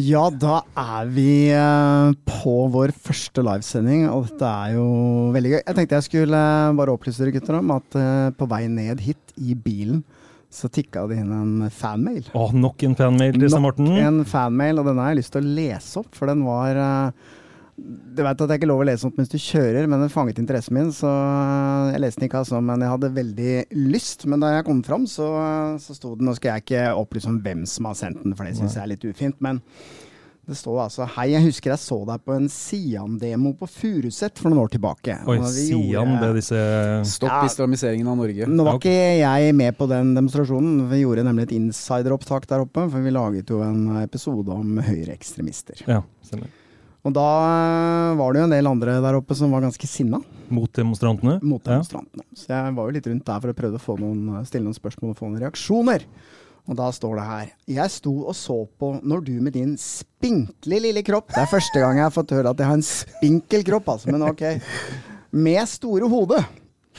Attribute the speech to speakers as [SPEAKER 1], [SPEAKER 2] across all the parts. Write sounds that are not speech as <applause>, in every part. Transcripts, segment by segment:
[SPEAKER 1] Ja, da er vi eh, på vår første livesending, og dette er jo veldig gøy. Jeg tenkte jeg skulle eh, bare opplyse dere gutter om at eh, på vei ned hit i bilen, så tikka det inn en fanmail.
[SPEAKER 2] Å, nok en fanmail St. Morten.
[SPEAKER 1] Nok en fanmail, og denne har jeg lyst til å lese opp, for den var Du vet at det er ikke lov å lese sånt mens du kjører, men den fanget interessen min, så eh, jeg leste den ikke, altså, men jeg hadde veldig lyst. Men da jeg kom fram, så, så sto det Nå skal jeg ikke opplyse om hvem som har sendt den, for det syns jeg er litt ufint, men det står altså Hei, jeg husker jeg så deg på en Sian-demo på Furuset for noen år tilbake.
[SPEAKER 2] Oi, Sian,
[SPEAKER 1] gjorde-
[SPEAKER 2] det er disse
[SPEAKER 3] Stopp
[SPEAKER 1] Ja.
[SPEAKER 3] islamiseringen av Norge.
[SPEAKER 1] nå var ikke jeg med på den demonstrasjonen. Vi gjorde nemlig et insideropptak der oppe, for vi laget jo en episode om høyreekstremister.
[SPEAKER 2] Ja, stemmer.
[SPEAKER 1] Og da eh, var det jo en del andre der oppe som var ganske sinna
[SPEAKER 2] Mot demonstrantene.
[SPEAKER 1] mot
[SPEAKER 2] Ja.
[SPEAKER 1] demonstrantene. Så jeg var jo litt rundt der for å prøve å få noen, stille noen spørsmål og få noen reaksjoner. Og da står det her Jeg sto og så på når du med din spinkle lille kropp Det er første gang jeg har fått høre at jeg har en spinkel kropp, altså, men ok. Med store hode.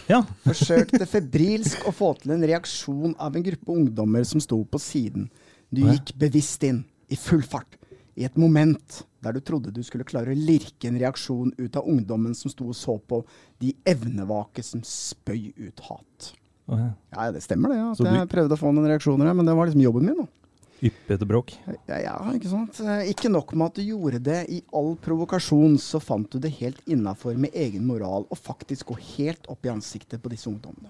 [SPEAKER 2] Ja.
[SPEAKER 1] Forsøkte febrilsk å få til en reaksjon av en gruppe ungdommer som sto på siden. Du gikk bevisst inn, i full fart, i et moment der du trodde du skulle klare å lirke en reaksjon ut av ungdommen som sto og så på de evnevake som spøy ut hat.
[SPEAKER 2] Å, ja.
[SPEAKER 1] Ja, det stemmer det. At
[SPEAKER 2] du-
[SPEAKER 1] jeg prøvde å få noen reaksjoner, her, men det var liksom jobben min. da.
[SPEAKER 2] Yppete bråk.
[SPEAKER 1] Ja, ja, ikke sant. Eh, Ikke nok med at du gjorde det i all provokasjon, så fant du det helt innafor med egen moral, og faktisk gå helt opp i ansiktet på disse ungdommene.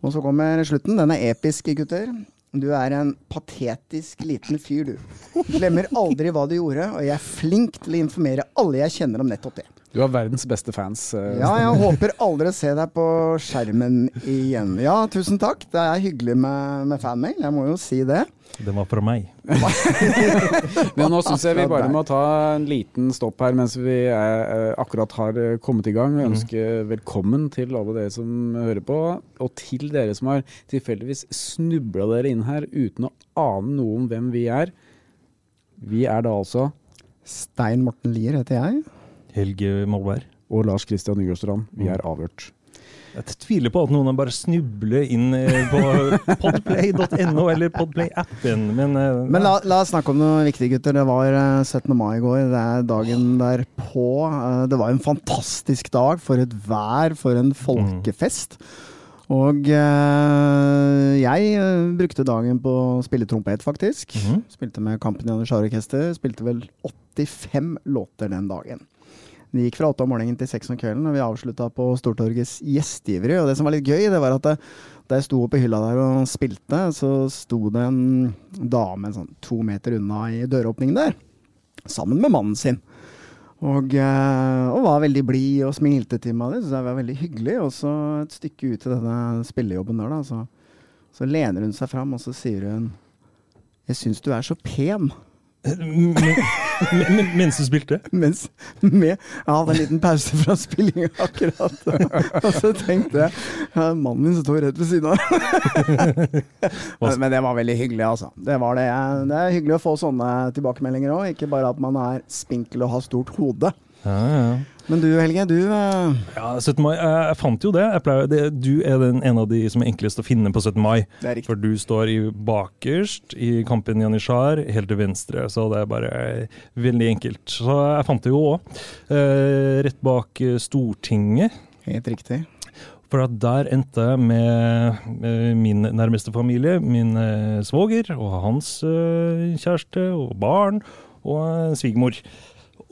[SPEAKER 1] Og så kommer slutten. Den er episk, gutter. Du er en patetisk liten fyr, du. Glemmer aldri hva du gjorde, og jeg er flink til å informere alle jeg kjenner om nettopp det.
[SPEAKER 3] Du har verdens beste fans. Uh.
[SPEAKER 1] Ja, jeg håper aldri å se deg på skjermen igjen. Ja, tusen takk. Det er hyggelig med, med fanmail, jeg må jo si det.
[SPEAKER 2] Den var fra meg. <laughs>
[SPEAKER 3] Men nå syns jeg vi bare må ta en liten stopp her mens vi er, eh, akkurat har eh, kommet i gang. Og ønsker velkommen til alle dere som hører på, og til dere som har tilfeldigvis snubla dere inn her uten å ane noe om hvem vi er. Vi er da altså
[SPEAKER 1] Stein Morten Lier heter jeg.
[SPEAKER 2] Helge Molberg.
[SPEAKER 3] og Lars Kristian Nygaardstrand. Vi er avhørt.
[SPEAKER 2] Jeg tviler på at noen har bare snubler inn eh, på <laughs> podplay.no eller Podplay-appen, men, eh,
[SPEAKER 1] Men la, la oss snakke om noe viktig, gutter. Det var eh, 17. mai i går. Det er dagen derpå. Eh, det var en fantastisk dag. For et vær, for en folkefest. Og eh, jeg eh, brukte dagen på å spille trompet, faktisk.
[SPEAKER 2] Mhm.
[SPEAKER 1] Spilte med Kampen Janitsjar Orkester. Spilte vel 85 låter den dagen. Det gikk fra åtte om morgenen til seks om kvelden, og vi avslutta på Stortorgets gjestgiveri. Og det som var litt gøy, det var at da jeg sto oppe i hylla der og spilte, så sto det en dame sånn to meter unna i døråpningen der, sammen med mannen sin. Og, eh, og var veldig blid og smilte til meg. Det synes jeg var veldig hyggelig. Og så et stykke ut i denne spillejobben der, da, så, så lener hun seg fram, og så sier hun Jeg syns du er så pen.
[SPEAKER 2] Men, men, men, mens du spilte?
[SPEAKER 1] Mens med, jeg hadde en liten pause fra spillinga akkurat. Og så tenkte jeg mannen min står rett ved siden av. Men, det var veldig hyggelig, altså. Det, var det. det er hyggelig å få sånne tilbakemeldinger òg, ikke bare at man er spinkel og har stort hode.
[SPEAKER 2] Ja, ja.
[SPEAKER 1] Men du Helge, du uh...
[SPEAKER 2] Ja, 17. mai. Jeg, jeg fant jo det. Jeg pleier, det. Du er den, en av de som er enklest å finne på 17. mai.
[SPEAKER 1] Det er.
[SPEAKER 2] For du står i bakerst i kampen Janitsjar, helt til venstre. Så det er bare veldig enkelt. Så jeg fant det jo òg. Uh, rett bak eh, Stortinget.
[SPEAKER 1] Helt riktig.
[SPEAKER 2] For at der endte jeg med, min nærmeste familie, min eh, svoger og hans eh, kjæreste og barn og eh, svigermor.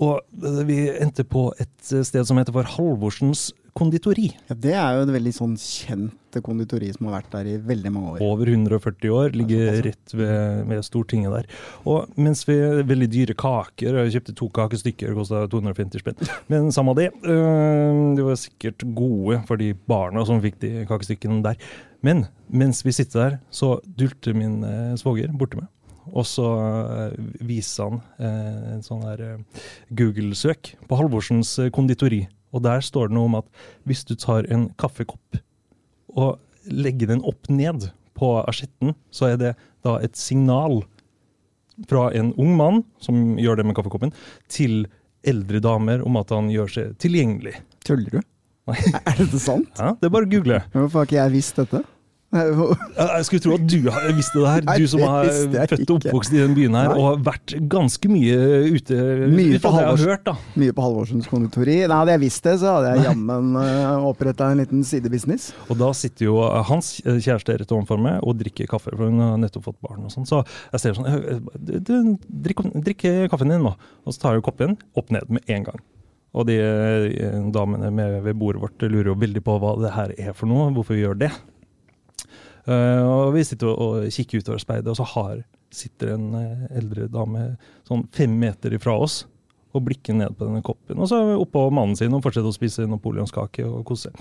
[SPEAKER 2] Og eh, vi endte på et sted som heter for Halvorsens konditori.
[SPEAKER 1] Ja, det er jo et veldig sånn kjent konditori som har vært der i veldig mange år.
[SPEAKER 2] Over 140 år, ligger rett ved, ved Stortinget der. Og mens vi veldig dyre kaker, jeg kjøpte to kakestykker, kosta 250 spenn. Men samme det, øh, de var sikkert gode for de barna som fikk de kakestykkene der. Men mens vi sitter der, så dulter min eh, svoger borti meg. Og så eh, viser han eh, en sånn der eh, Google-søk på Halvorsens eh, konditori. Og der står det noe om at hvis du tar en kaffekopp og legger den opp ned på asjetten, så er det da et signal fra en ung mann, som gjør det med kaffekoppen, til eldre damer om at han gjør seg tilgjengelig.
[SPEAKER 1] Tuller du?
[SPEAKER 2] Nei.
[SPEAKER 1] Er dette sant?
[SPEAKER 2] Ja, det er bare å google.
[SPEAKER 1] Hvorfor har ikke jeg visst dette?
[SPEAKER 2] Jeg skulle tro at du visste det her, du som er født og oppvokst i den byen her, og har vært ganske mye ute
[SPEAKER 1] Mye på
[SPEAKER 2] hørt.
[SPEAKER 1] Mye på Halvorsens konditori. Nei, hadde jeg visst det, så hadde jeg jammen uh, oppretta en liten sidebusiness.
[SPEAKER 2] Og da sitter jo eh, hans kjæreste rett overfor meg og drikker kaffe, for hun har nettopp fått barn og sånn. Så jeg ser sånn «Eh, du, drikk, drikk kaffen din nå. Og så tar jeg koppen opp ned med en gang. Og de eh, damene med ved bordet vårt lurer jo veldig på hva det her er for noe, hvorfor vi gjør det. Eh, og vi sitter og, og kikker utover speidet, og så har, sitter en eh, eldre dame sånn fem meter ifra oss og blikker ned på denne koppen. Og så er vi oppå mannen sin og fortsetter å spise napoleonskake og kose.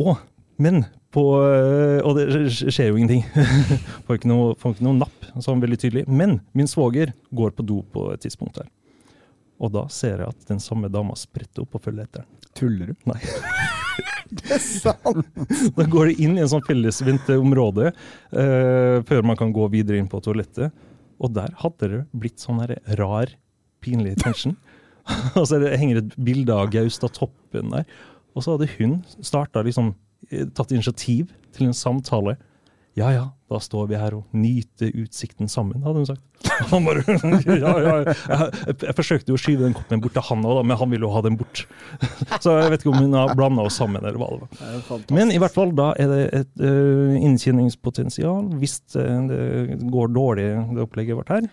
[SPEAKER 2] Å, men på øh, Og det skjer jo ingenting. <laughs> får, ikke noe, får ikke noe napp, sånn veldig tydelig. Men min svoger går på do på et tidspunkt der. Og da ser jeg at den samme dama spretter opp og følger etter.
[SPEAKER 1] Tuller du?
[SPEAKER 2] Nei. <laughs>
[SPEAKER 1] Det er sant!
[SPEAKER 2] Da går det inn i en sånn fellesvendt område uh, før man kan gå videre inn på toalettet. Og der hadde det blitt sånn her rar, pinlig tension. <laughs> Og så det henger et bilde av Gaustad Toppen der. Og så hadde hun starta liksom eh, tatt initiativ til en samtale. Ja ja, da står vi her og nyter utsikten sammen, hadde hun sagt. <laughs> Han bare, <laughs> ja, ja. Jeg, jeg forsøkte jo å skyve den koppen bort til han òg, men han ville jo ha den bort. <laughs> Så jeg vet ikke om hun har blanda oss sammen, eller hva det var. Men i hvert fall, da er det et uh, inntjeningspotensial hvis eh, det går dårlig, det opplegget vårt her.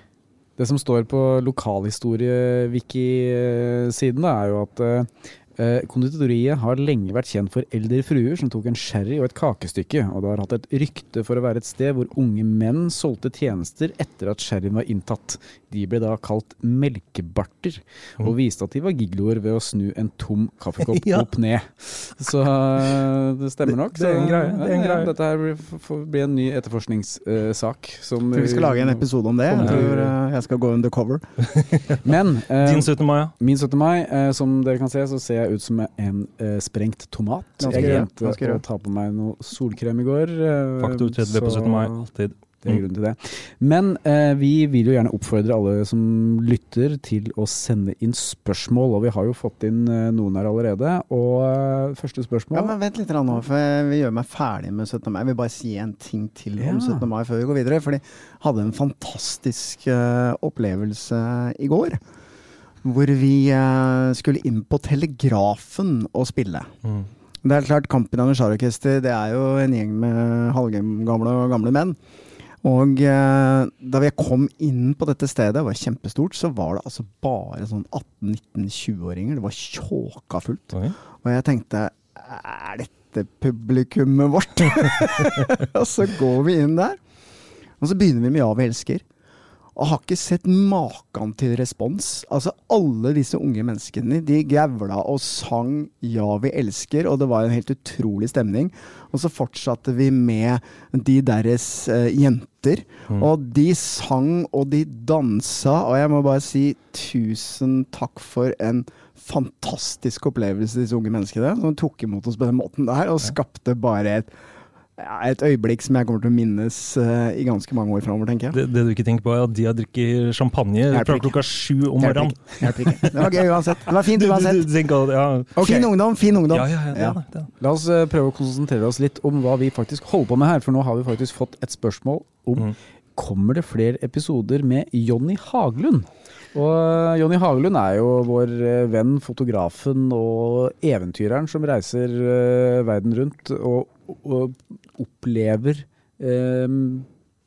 [SPEAKER 3] Det som står på lokalhistorie-wiki-siden, er jo at eh, konditoriet har lenge vært kjent for eldre fruer som tok en sherry og et kakestykke, og det har hatt et rykte for å være et sted hvor unge menn solgte tjenester etter at sherryen var inntatt. De ble da kalt melkebarter, og viste at de var gigloer ved å snu en tom kaffekopp <laughs>
[SPEAKER 2] Ja.
[SPEAKER 3] opp ned. Så eh, det stemmer nok.
[SPEAKER 2] Det- det er en
[SPEAKER 3] så-
[SPEAKER 2] greie, det er en greie.
[SPEAKER 3] Dette her blir, en ny etterforskningssak. som
[SPEAKER 1] Tror vi skal lage en episode om det. Jeg tror eh, jeg skal gå undercover. <laughs>
[SPEAKER 3] Men eh,
[SPEAKER 2] Din 17. mai, ja.
[SPEAKER 3] Min 17. mai, eh, som dere kan se, så ser jeg ut som en uh, sprengt tomat.
[SPEAKER 1] Ganske
[SPEAKER 3] jeg glemte å ta på meg noe solkrem i går. Uh,
[SPEAKER 2] Faktor 30 på 17. mai, alltid.
[SPEAKER 3] Det er grunnen til det. Men eh, vi vil jo gjerne oppfordre alle som lytter til å sende inn spørsmål, og vi har jo fått inn eh, noen her allerede. Og eh, første spørsmål
[SPEAKER 1] Ja, men Vent litt nå, for jeg gjør meg ferdig med 17. mai. Jeg vil bare si en ting til om
[SPEAKER 3] Ja.
[SPEAKER 1] 17. mai før vi går videre. For de hadde en fantastisk eh, opplevelse i går. Hvor vi eh, skulle inn på Telegrafen og spille.
[SPEAKER 2] Mm.
[SPEAKER 1] Det er klart, Kampen Janitsjar-orkester det er jo en gjeng med halvgamle og gamle menn. Og eh, da vi kom inn på dette stedet, det var kjempestort, så var det altså bare sånn 18-19-20-åringer. Det var tjåka fullt.
[SPEAKER 2] Okay.
[SPEAKER 1] Og jeg tenkte er dette publikummet vårt? <laughs> og så går vi inn der, og så begynner vi med Ja, vi elsker. Og har ikke sett maken til respons. Altså Alle disse unge menneskene de gævla og sang 'Ja, vi elsker', og det var en helt utrolig stemning. Og så fortsatte vi med de deres eh, jenter. Og de sang og de dansa, og jeg må bare si tusen takk for en fantastisk opplevelse, disse unge menneskene, som tok imot oss på den måten der, og skapte bare et, et øyeblikk som jeg kommer til å minnes uh, i ganske mange år framover, tenker jeg.
[SPEAKER 2] Det, det du ikke tenker på, er at de har drukket champagne fra klokka sju om morgenen.
[SPEAKER 1] Hjelper ikke. Det var gøy uansett. Det var fint
[SPEAKER 2] Du, du,
[SPEAKER 1] uansett.
[SPEAKER 2] du ja,
[SPEAKER 3] okay.
[SPEAKER 1] Fin ungdom, fin ungdom.
[SPEAKER 2] ja, ja, ja, det
[SPEAKER 1] Ja.
[SPEAKER 2] det, det. det.
[SPEAKER 3] La oss uh, prøve å konsentrere oss litt om hva vi faktisk holder på med her, for nå har vi faktisk fått et spørsmål om
[SPEAKER 2] Mm.
[SPEAKER 3] kommer det flere episoder med Jonny Haglund. Og eh, Jonny Haglund er jo vår venn, fotografen og eventyreren som reiser verden rundt og opplever eh,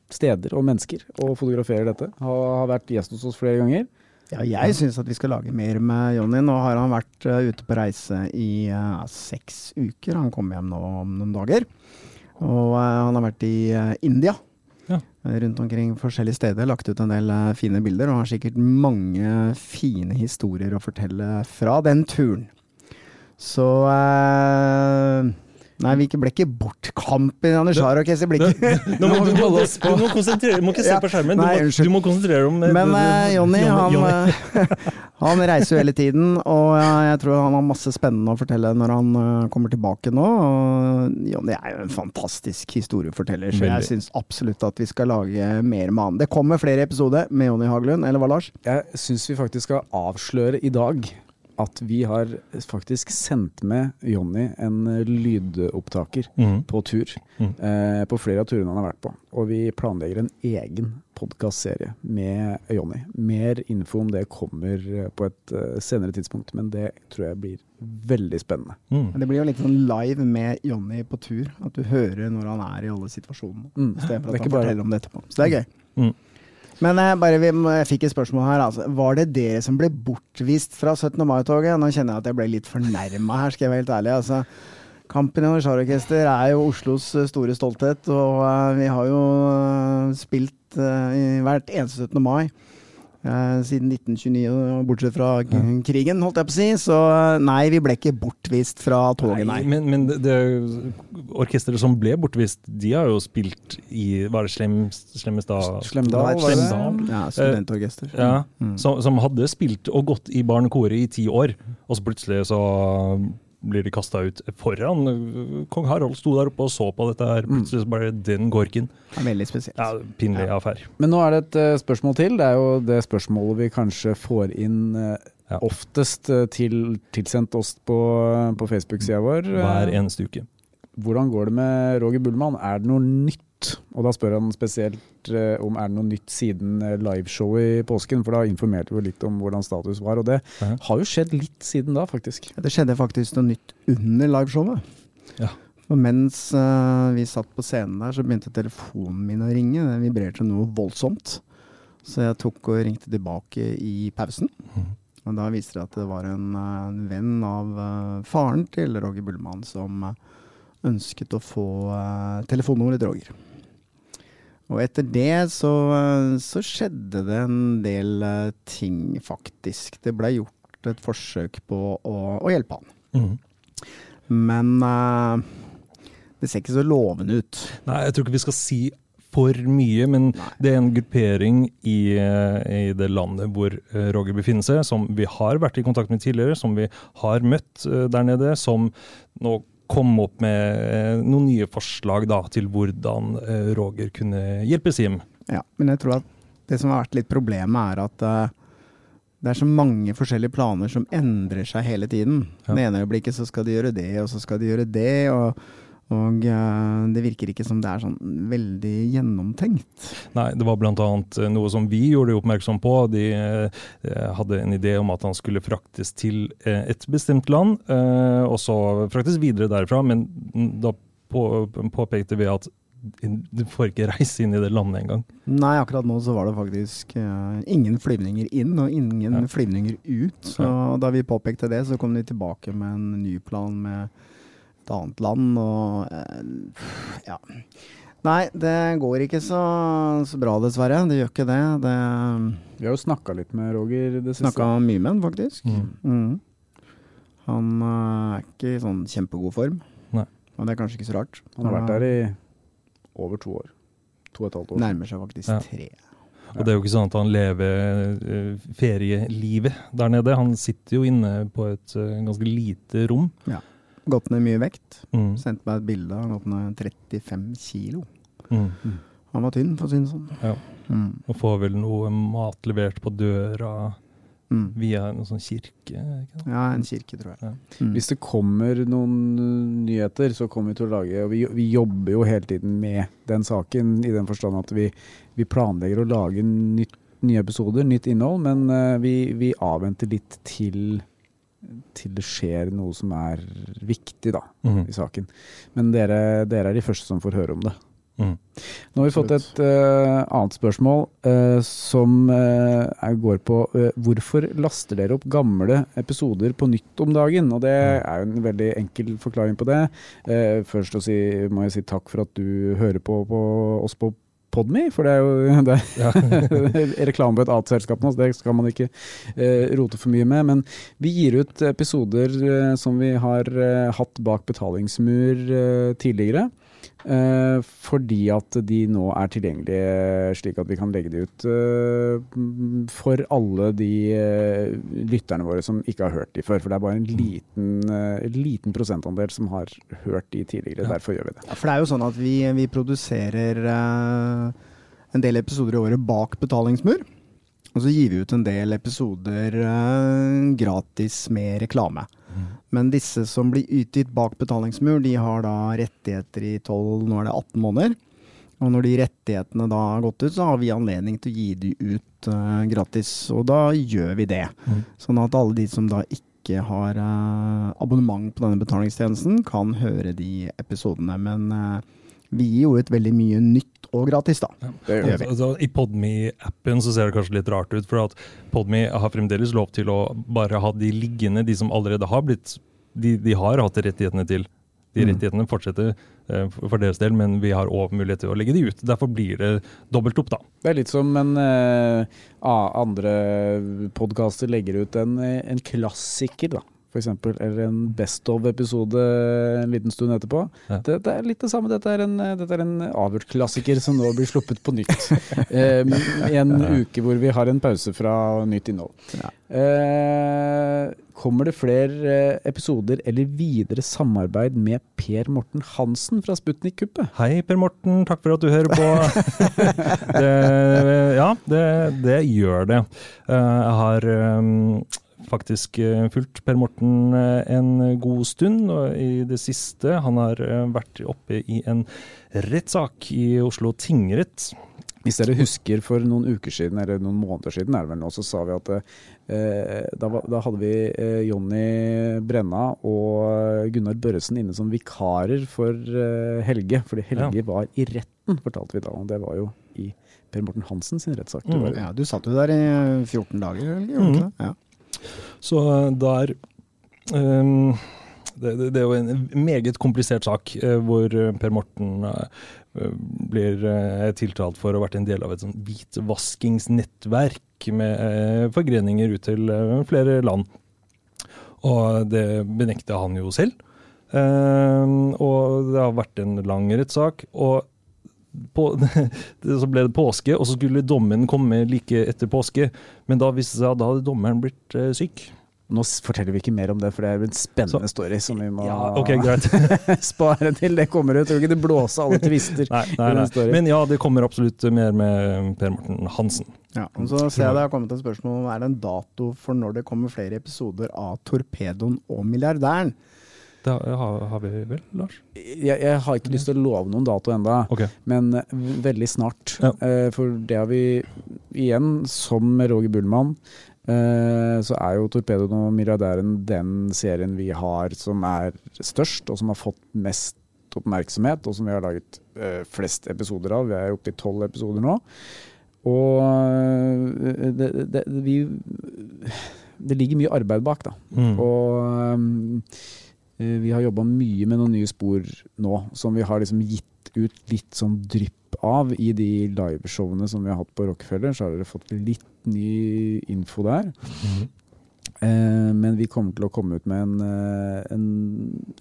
[SPEAKER 3] steder og mennesker og fotograferer dette. Har, har vært gjest hos oss flere ganger.
[SPEAKER 1] Ja, jeg syns at vi skal lage mer med Jonny. Nå har han vært eh, ute på reise i uh, seks uker. Han kommer hjem nå om noen dager. Og uh, han har vært i uh, India.
[SPEAKER 2] Ja.
[SPEAKER 1] Rundt omkring forskjellige steder. Lagt ut en del fine bilder. Og har sikkert mange fine historier å fortelle fra den turen. Så eh, Nei, vi ble ikke bortkampen, Anders
[SPEAKER 2] må, du, må, <laughs> du må konsentrere Du må ikke se på skjermen. Du,
[SPEAKER 1] Nei,
[SPEAKER 2] må, du må konsentrere deg om eh,
[SPEAKER 1] Men
[SPEAKER 2] du- du-
[SPEAKER 1] eh, Jonny, han, eh, <laughs> han reiser jo hele tiden, og jeg tror han har masse spennende å fortelle når han kommer tilbake nå. Jonny er jo en fantastisk historieforteller, så jeg syns absolutt at vi skal lage mer med han. Det kommer flere episoder med Jonny Haglund, eller hva, Lars?
[SPEAKER 3] Jeg syns vi faktisk skal avsløre i dag at vi har faktisk sendt med Jonny en lydopptaker
[SPEAKER 2] mm.
[SPEAKER 3] på tur.
[SPEAKER 2] Mm.
[SPEAKER 3] Eh, på flere av turene han har vært på. Og vi planlegger en egen podkastserie med Jonny. Mer info om det kommer eh, på et eh, senere tidspunkt, men det tror jeg blir veldig spennende.
[SPEAKER 2] Mm.
[SPEAKER 1] Det blir jo litt sånn live med Jonny på tur. At du hører når han er i alle situasjonene.
[SPEAKER 3] Mm.
[SPEAKER 1] I stedet for
[SPEAKER 3] Det er
[SPEAKER 1] at han
[SPEAKER 3] ikke bare-
[SPEAKER 1] forteller om det etterpå. Så det er gøy. Men eh, bare, vi, jeg fikk et spørsmål her. Altså. Var det dere som ble bortvist fra 17. mai-toget? Nå kjenner jeg at jeg ble litt fornærma her, skal jeg være helt ærlig. Altså, Kampen i Orkester er jo Oslos eh, store stolthet, og eh, vi har jo spilt i hvert eneste 17. mai. Eh, siden 1929, bortsett fra krigen, holdt jeg på å si. Så eh, nei, vi ble ikke bortvist fra toget, nei.
[SPEAKER 2] Men, men det, det orkesteret som ble bortvist, de har jo spilt i Var det Slem, Slemmestad
[SPEAKER 3] Slemdal?
[SPEAKER 2] Slemdal.
[SPEAKER 1] Ja, studentorkester.
[SPEAKER 2] Ja,
[SPEAKER 1] Mm.
[SPEAKER 2] som, som hadde spilt og gått i barnekoret i ti år, og så plutselig så blir de kasta ut foran. Kong Harald sto der oppe og så på dette her, plutselig så bare den gorken.
[SPEAKER 1] Det er veldig spesielt.
[SPEAKER 2] Ja, Pinlig affære.
[SPEAKER 3] Men nå er det et uh, spørsmål til. Det er jo det spørsmålet vi kanskje får inn uh,
[SPEAKER 2] Ja.
[SPEAKER 3] oftest uh, til, tilsendt oss på, på Facebook-sida vår.
[SPEAKER 2] Hver
[SPEAKER 3] Eh,
[SPEAKER 2] eneste uke.
[SPEAKER 3] Hvordan går det med Roger Bullmann? Er det noe nytt? Og da spør han spesielt eh, om er det noe nytt siden eh, liveshowet i påsken, for da informerte vi jo litt om hvordan status var. Og det har jo skjedd litt siden da, faktisk.
[SPEAKER 1] Det skjedde faktisk noe nytt under liveshowet.
[SPEAKER 2] Ja.
[SPEAKER 1] Og mens eh, vi satt på scenen der, så begynte telefonen min å ringe. Den vibrerte noe voldsomt. Så jeg tok og ringte tilbake i pausen.
[SPEAKER 2] Mm.
[SPEAKER 1] Og da viste det at det var en, en venn av uh, faren til Roger Bullmann som uh, ønsket å få uh, telefonnummeret til Roger. Og etter det så, så skjedde det en del eh, ting, faktisk. Det ble gjort et forsøk på å, å hjelpe han.
[SPEAKER 2] Mm.
[SPEAKER 1] Men uh, det ser ikke så lovende ut.
[SPEAKER 2] Nei, jeg tror ikke vi skal si for mye, men
[SPEAKER 1] Nei.
[SPEAKER 2] det er en gruppering i, eh, i det landet hvor Roger befinner seg, som vi har vært i kontakt med tidligere, som vi har møtt der nede, som nå kom opp med eh, noen nye forslag da, til hvordan eh, Roger kunne hjelpe Sim.
[SPEAKER 1] Ja, men jeg tror at det som har vært litt problemet, er at eh, det er så mange forskjellige planer som endrer seg hele tiden.
[SPEAKER 2] Ja.
[SPEAKER 1] Det ene øyeblikket så skal de gjøre det, og så skal de gjøre det. og og eh, det virker ikke som det er sånn veldig gjennomtenkt.
[SPEAKER 2] Nei, det var bl.a. noe som vi gjorde oppmerksom på. De eh, hadde en idé om at han skulle fraktes til eh, et bestemt land, eh, og så fraktes videre derfra. Men da på, påpekte vi at du får ikke reise inn i det landet engang.
[SPEAKER 1] Nei, akkurat nå så var det faktisk uh, ingen flyvninger inn og ingen
[SPEAKER 2] Ja.
[SPEAKER 1] flyvninger ut. Så da vi påpekte det, så kom de tilbake med en ny plan med et annet land og eh, ja. Nei, det går ikke så, så bra, dessverre. Det gjør ikke det. Det
[SPEAKER 3] Vi har jo snakka litt med Roger det siste.
[SPEAKER 1] snakka mye med han, faktisk.
[SPEAKER 2] Mm.
[SPEAKER 1] Mm. Han eh, er ikke i sånn kjempegod form.
[SPEAKER 2] Nei.
[SPEAKER 1] Og det er kanskje ikke så rart.
[SPEAKER 3] Han har vært der i over to år. To og et halvt år.
[SPEAKER 1] Nærmer seg faktisk
[SPEAKER 2] Ja.
[SPEAKER 1] tre.
[SPEAKER 2] Og det er jo ikke sånn at han lever eh, ferielivet der nede. Han sitter jo inne på et ganske lite rom.
[SPEAKER 1] Gått ned mye vekt.
[SPEAKER 2] Mm.
[SPEAKER 1] Sendte meg et bilde. Han har gått ned 35 kilo.
[SPEAKER 2] Mm.
[SPEAKER 1] Han var tynn, for å si det sånn.
[SPEAKER 2] Ja.
[SPEAKER 1] Mm.
[SPEAKER 2] Og får vel noe mat levert på døra
[SPEAKER 1] Mm.
[SPEAKER 2] Via en sånn kirke. ikke sant?
[SPEAKER 1] Ja, en kirke, tror jeg. Mm.
[SPEAKER 3] Hvis det kommer noen uh, nyheter, så kommer vi til å lage og vi, vi jobber jo hele tiden med den saken, i den forstand at vi, vi planlegger å lage nytt, nye episoder, nytt innhold, men uh, vi, vi avventer litt til, til det skjer noe som er viktig da,
[SPEAKER 2] mm.
[SPEAKER 3] i saken. Men dere, dere er de første som får høre om det.
[SPEAKER 2] Mm.
[SPEAKER 3] Nå har vi fått et uh, annet spørsmål uh, som uh, går på hvorfor laster dere opp gamle episoder på nytt om dagen? Og det er jo en veldig enkel forklaring på det. Først å si, må jeg si takk for at du hører på, på oss på Podme, for det er jo <laughs> det er <laughs> reklame på et annet selskap nå, så det skal man ikke uh, rote for mye med. Men vi gir ut episoder uh, som vi har uh, hatt bak betalingsmur uh, tidligere. Eh, fordi at de nå er tilgjengelige slik at vi kan legge de ut eh, for alle de eh, lytterne våre som ikke har hørt de før. For det er bare en liten, eh, liten prosentandel som har hørt de tidligere.
[SPEAKER 2] Ja.
[SPEAKER 3] Derfor gjør vi det.
[SPEAKER 1] Ja, for det er jo sånn at vi, vi produserer eh, en del episoder i året bak betalingsmur. Og så gir vi ut en del episoder eh, gratis med reklame. Men disse som blir utgitt bak betalingsmur, de har da rettigheter i 12, nå er det 18 måneder. Og når de rettighetene da har gått ut, så har vi anledning til å gi de ut eh, gratis. Og da gjør vi det.
[SPEAKER 2] Mm.
[SPEAKER 1] Sånn at alle de som da ikke har eh, abonnement på denne betalingstjenesten, kan høre de episodene. Men eh, vi gir jo ut veldig mye nytt og gratis, da.
[SPEAKER 3] Det gjør vi.
[SPEAKER 2] Altså, I Podme-appen så ser det kanskje litt rart ut, for at Podme har fremdeles lov til å bare ha de liggende, de som allerede har blitt De, de har hatt rettighetene til. De
[SPEAKER 1] Mm.
[SPEAKER 2] rettighetene fortsetter eh, for for deres del, men vi har òg mulighet til å legge de ut. Derfor blir det dobbelt opp, da.
[SPEAKER 3] Det er litt som en eh, andre podkaster legger ut en, eh, en klassiker, da. For eksempel, eller en Best of-episode en liten stund etterpå.
[SPEAKER 2] Ja.
[SPEAKER 3] Det, det er litt det samme. Dette er en, dette er en avgjort klassiker som nå blir sluppet på nytt. <laughs> eh, I en uke hvor vi har en pause fra nytt innhold.
[SPEAKER 1] Ja.
[SPEAKER 3] Eh, kommer det flere eh, episoder eller videre samarbeid med Per Morten Hansen fra Sputnik-kuppet?
[SPEAKER 2] Hei, Per Morten, takk for at du hører på. <laughs> det, ja, det, det gjør det. Eh, Jeg har eh, faktisk eh, fulgt Per Morten eh, en god stund, og i det siste Han har eh, vært oppe i en rettssak i Oslo tingrett.
[SPEAKER 3] Hvis dere husker for noen uker siden, eller noen måneder siden, er det vel nå, så sa vi at eh, da, var- da hadde vi eh, Jonny Brenna og Gunnar Børresen inne som vikarer for eh, Helge. Fordi Helge var i retten, fortalte vi da. Og det var jo i Per Morten Hansen sin rettssak.
[SPEAKER 2] Mm.
[SPEAKER 1] Ja, du satt jo der i 14 dager, eller? Mm. Ja.
[SPEAKER 2] Så eh, der um, det, det, det er jo en meget komplisert sak, eh, hvor eh, Per Morten blir tiltalt for å ha vært en del av et hvitvaskingsnettverk med forgreninger ut til flere land. Og det benekter han jo selv. Ehm, og det har vært en lang rettssak. og på, <laughs> så ble det påske, og så skulle dommen komme like etter påske. Men da viste det seg at da hadde dommeren blitt eh, syk.
[SPEAKER 3] Nå forteller vi ikke mer om det, for det er en spennende
[SPEAKER 2] Så-
[SPEAKER 3] story som vi må
[SPEAKER 2] Ja, okay, greit. <laughs>
[SPEAKER 3] spare til det kommer ut. Tror ikke det blåser alle tvister.
[SPEAKER 2] Nei, nei, nei. Men ja, det kommer absolutt mer med Per Morten Hansen.
[SPEAKER 1] Ja, og så ser jeg det har kommet et spørsmål om er det en dato for når det kommer flere episoder av Torpedoen og Milliardæren.
[SPEAKER 2] Det har, har vi vel, Lars?
[SPEAKER 3] Jeg, jeg har ikke lyst til å love noen dato ennå.
[SPEAKER 2] okay.
[SPEAKER 3] Men eh, veldig snart.
[SPEAKER 2] Ja.
[SPEAKER 3] Eh, for det har vi igjen, som med Roger Bullmann, eh, så er jo Torpedoen og Milliardæren den serien vi har som er størst, og som har fått mest oppmerksomhet, og som vi har laget eh, flest episoder av. Vi er oppe i tolv episoder nå. Og eh, det, det, vi, det ligger mye arbeid bak, da.
[SPEAKER 2] Mm.
[SPEAKER 3] Og eh, vi har jobba mye med noen nye spor nå, som vi har liksom gitt ut litt sånn drypp av i de liveshowene som vi har hatt på Rockefeller. Så har dere fått litt ny info der.
[SPEAKER 2] Mhm.
[SPEAKER 3] Eh, men vi kommer til å komme ut med en, eh, en,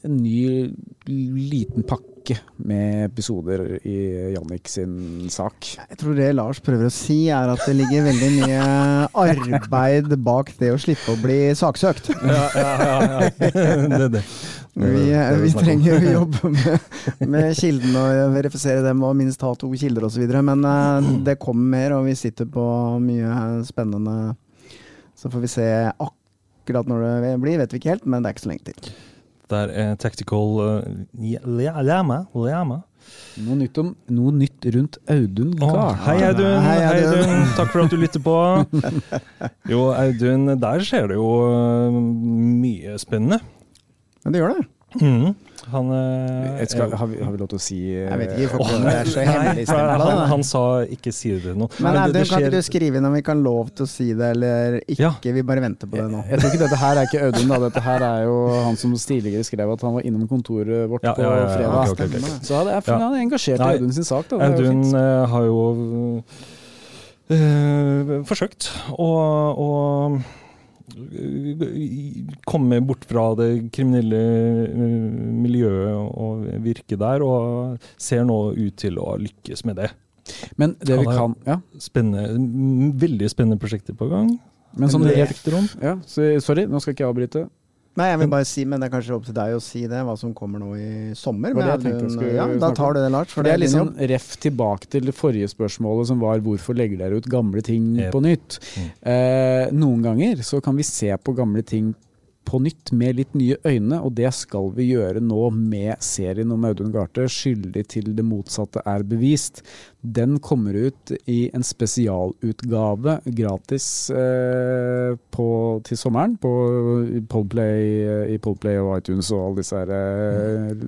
[SPEAKER 3] en ny liten pakke med episoder i Jannik sin sak.
[SPEAKER 1] Jeg tror det Lars prøver å si, er at det ligger veldig mye arbeid bak det å slippe å bli saksøkt.
[SPEAKER 2] Ja, ja, ja, ja. <laughs> det er det.
[SPEAKER 1] Vi, vi trenger jo å jobbe <laughs> med, med kildene og verifisere dem og minst ha to kilder osv. Men eh, det kommer mer, og vi sitter på mye spennende Så får vi se akkurat når det blir, vet vi ikke helt, men det er ikke så lenge til.
[SPEAKER 2] Der er Tactical uh, Lama. Lama.
[SPEAKER 3] Noe nytt, om, noe nytt rundt Audun Gahr.
[SPEAKER 2] Hei, Audun.
[SPEAKER 1] Hei,
[SPEAKER 2] Hei,
[SPEAKER 1] Audun.
[SPEAKER 2] Takk for at du lytter på. <laughs> Jo, Audun, der skjer det jo mye spennende.
[SPEAKER 1] Men det gjør det.
[SPEAKER 2] Mm. Han
[SPEAKER 3] Jeg skal, har, vi, har vi lov til å si eh,
[SPEAKER 1] Jeg vet ikke, <laughs> er så
[SPEAKER 2] nei,
[SPEAKER 1] hemmelig
[SPEAKER 2] for han, han sa ikke si det til noen.
[SPEAKER 1] Men
[SPEAKER 2] det-
[SPEAKER 1] det,
[SPEAKER 2] det
[SPEAKER 1] kan ikke du skrive inn om vi kan lov til å si det eller ikke?
[SPEAKER 2] Ja.
[SPEAKER 1] Vi bare venter på det nå.
[SPEAKER 3] Jeg tror ikke dette her er ikke Audun, da. Dette her er jo han som tidligere skrev at han var innom kontoret vårt
[SPEAKER 2] Ja,
[SPEAKER 3] på
[SPEAKER 2] ja, ja, ja,
[SPEAKER 3] fredag.
[SPEAKER 2] Okay, okay, okay.
[SPEAKER 3] Så han er, han er engasjert
[SPEAKER 2] Nei,
[SPEAKER 3] i Audun sin sak, da. Det jo
[SPEAKER 2] Audun eh, har jo øh, forsøkt å, å eh, komme bort fra det kriminelle eh, miljøet og virke der, og ser nå ut til å lykkes med det.
[SPEAKER 3] Men det vi kan Ja,
[SPEAKER 2] Spennende, veldig spennende prosjekter på gang.
[SPEAKER 3] men som
[SPEAKER 2] Det om.
[SPEAKER 3] ja, Sorry, nå skal ikke jeg avbryte.
[SPEAKER 1] Nei, jeg vil bare si, men det er kanskje opp til deg å si det, hva som kommer nå i sommer.
[SPEAKER 3] Men, det jeg tenkte jeg skulle
[SPEAKER 1] ja, da tar du det, Lars.
[SPEAKER 3] For det er
[SPEAKER 1] din
[SPEAKER 3] liksom
[SPEAKER 1] sånn
[SPEAKER 3] ref tilbake til det forrige spørsmålet som var hvorfor legger dere ut gamle ting
[SPEAKER 2] Yep.
[SPEAKER 3] på nytt?
[SPEAKER 2] Mm.
[SPEAKER 3] Eh, noen ganger så kan vi se på gamle ting på nytt med litt nye øyne, og det skal vi gjøre nå med serien om Audun Garthe, 'Skyldig til det motsatte er bevist'. Den kommer ut i en spesialutgave gratis eh, på, til sommeren på Podplay, i Podplay og iTunes og alle disse her, eh,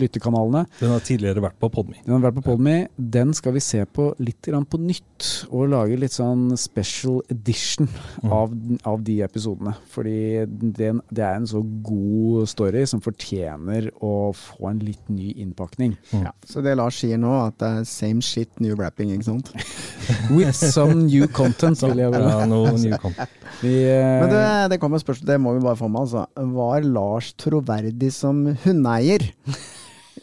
[SPEAKER 3] lyttekanalene.
[SPEAKER 2] Den har tidligere vært på Podme.
[SPEAKER 3] Den har vært på Podme. Den skal vi se på litt grann på nytt, og lage litt sånn special edition
[SPEAKER 2] Mm.
[SPEAKER 3] av, av de episodene. Fordi den, det er en så god story som fortjener å få en litt ny innpakning.
[SPEAKER 1] Ja, så det Lars sier nå, at det er same shit, new rapping, ikke sant? <laughs>
[SPEAKER 3] With some new content, vil jeg vel.
[SPEAKER 2] Ja, no new content.
[SPEAKER 3] Vi, eh,
[SPEAKER 1] Men det, det kommer spørsmål, det må vi bare få med, altså. Var Lars troverdig som hundeeier?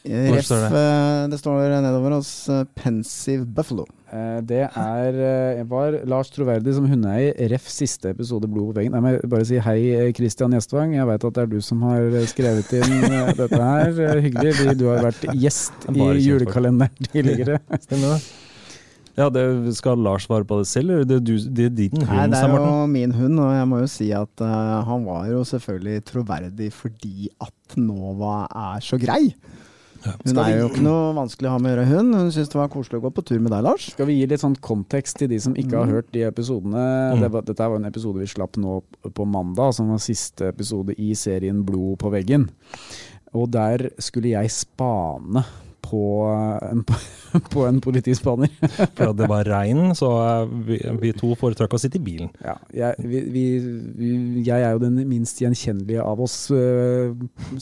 [SPEAKER 1] Eh, Ref,
[SPEAKER 2] står det?
[SPEAKER 1] eh, det står nedover hos eh, Pensive Buffalo.
[SPEAKER 3] Eh, Det er var Lars Troverdig som hundeeier, ref siste episode Blod på veggen. Nei, men bare si hei, Christian Gjestvang. Jeg veit at det er du som har skrevet inn dette her. Hyggelig. Du har vært gjest i julekalenderen tidligere. <laughs>
[SPEAKER 2] Stemmer det? Ja, det, skal Lars svare på det selv, eller det er, du, det er din
[SPEAKER 1] Nei, det er jo min hund, og jeg må jo si at uh, han var jo selvfølgelig troverdig fordi at Nova er så grei. Hun
[SPEAKER 3] Skal
[SPEAKER 1] er jo ikke noe vanskelig å ha med å gjøre, hun. Hun syntes det var koselig å gå på tur med deg, Lars.
[SPEAKER 3] Skal vi gi litt sånn kontekst til de som ikke har
[SPEAKER 1] Mm.
[SPEAKER 3] hørt de episodene?
[SPEAKER 2] Mm.
[SPEAKER 3] Det var, dette var en episode vi slapp nå på mandag, som var siste episode i serien Blod på veggen. Og der skulle jeg spane på en, <laughs> på en politispaner. <laughs>
[SPEAKER 2] For at det var regn, så eh, vi, vi to foretrakk å sitte i bilen.
[SPEAKER 3] Ja, jeg, vi, vi, jeg er jo den minst gjenkjennelige av oss, øh,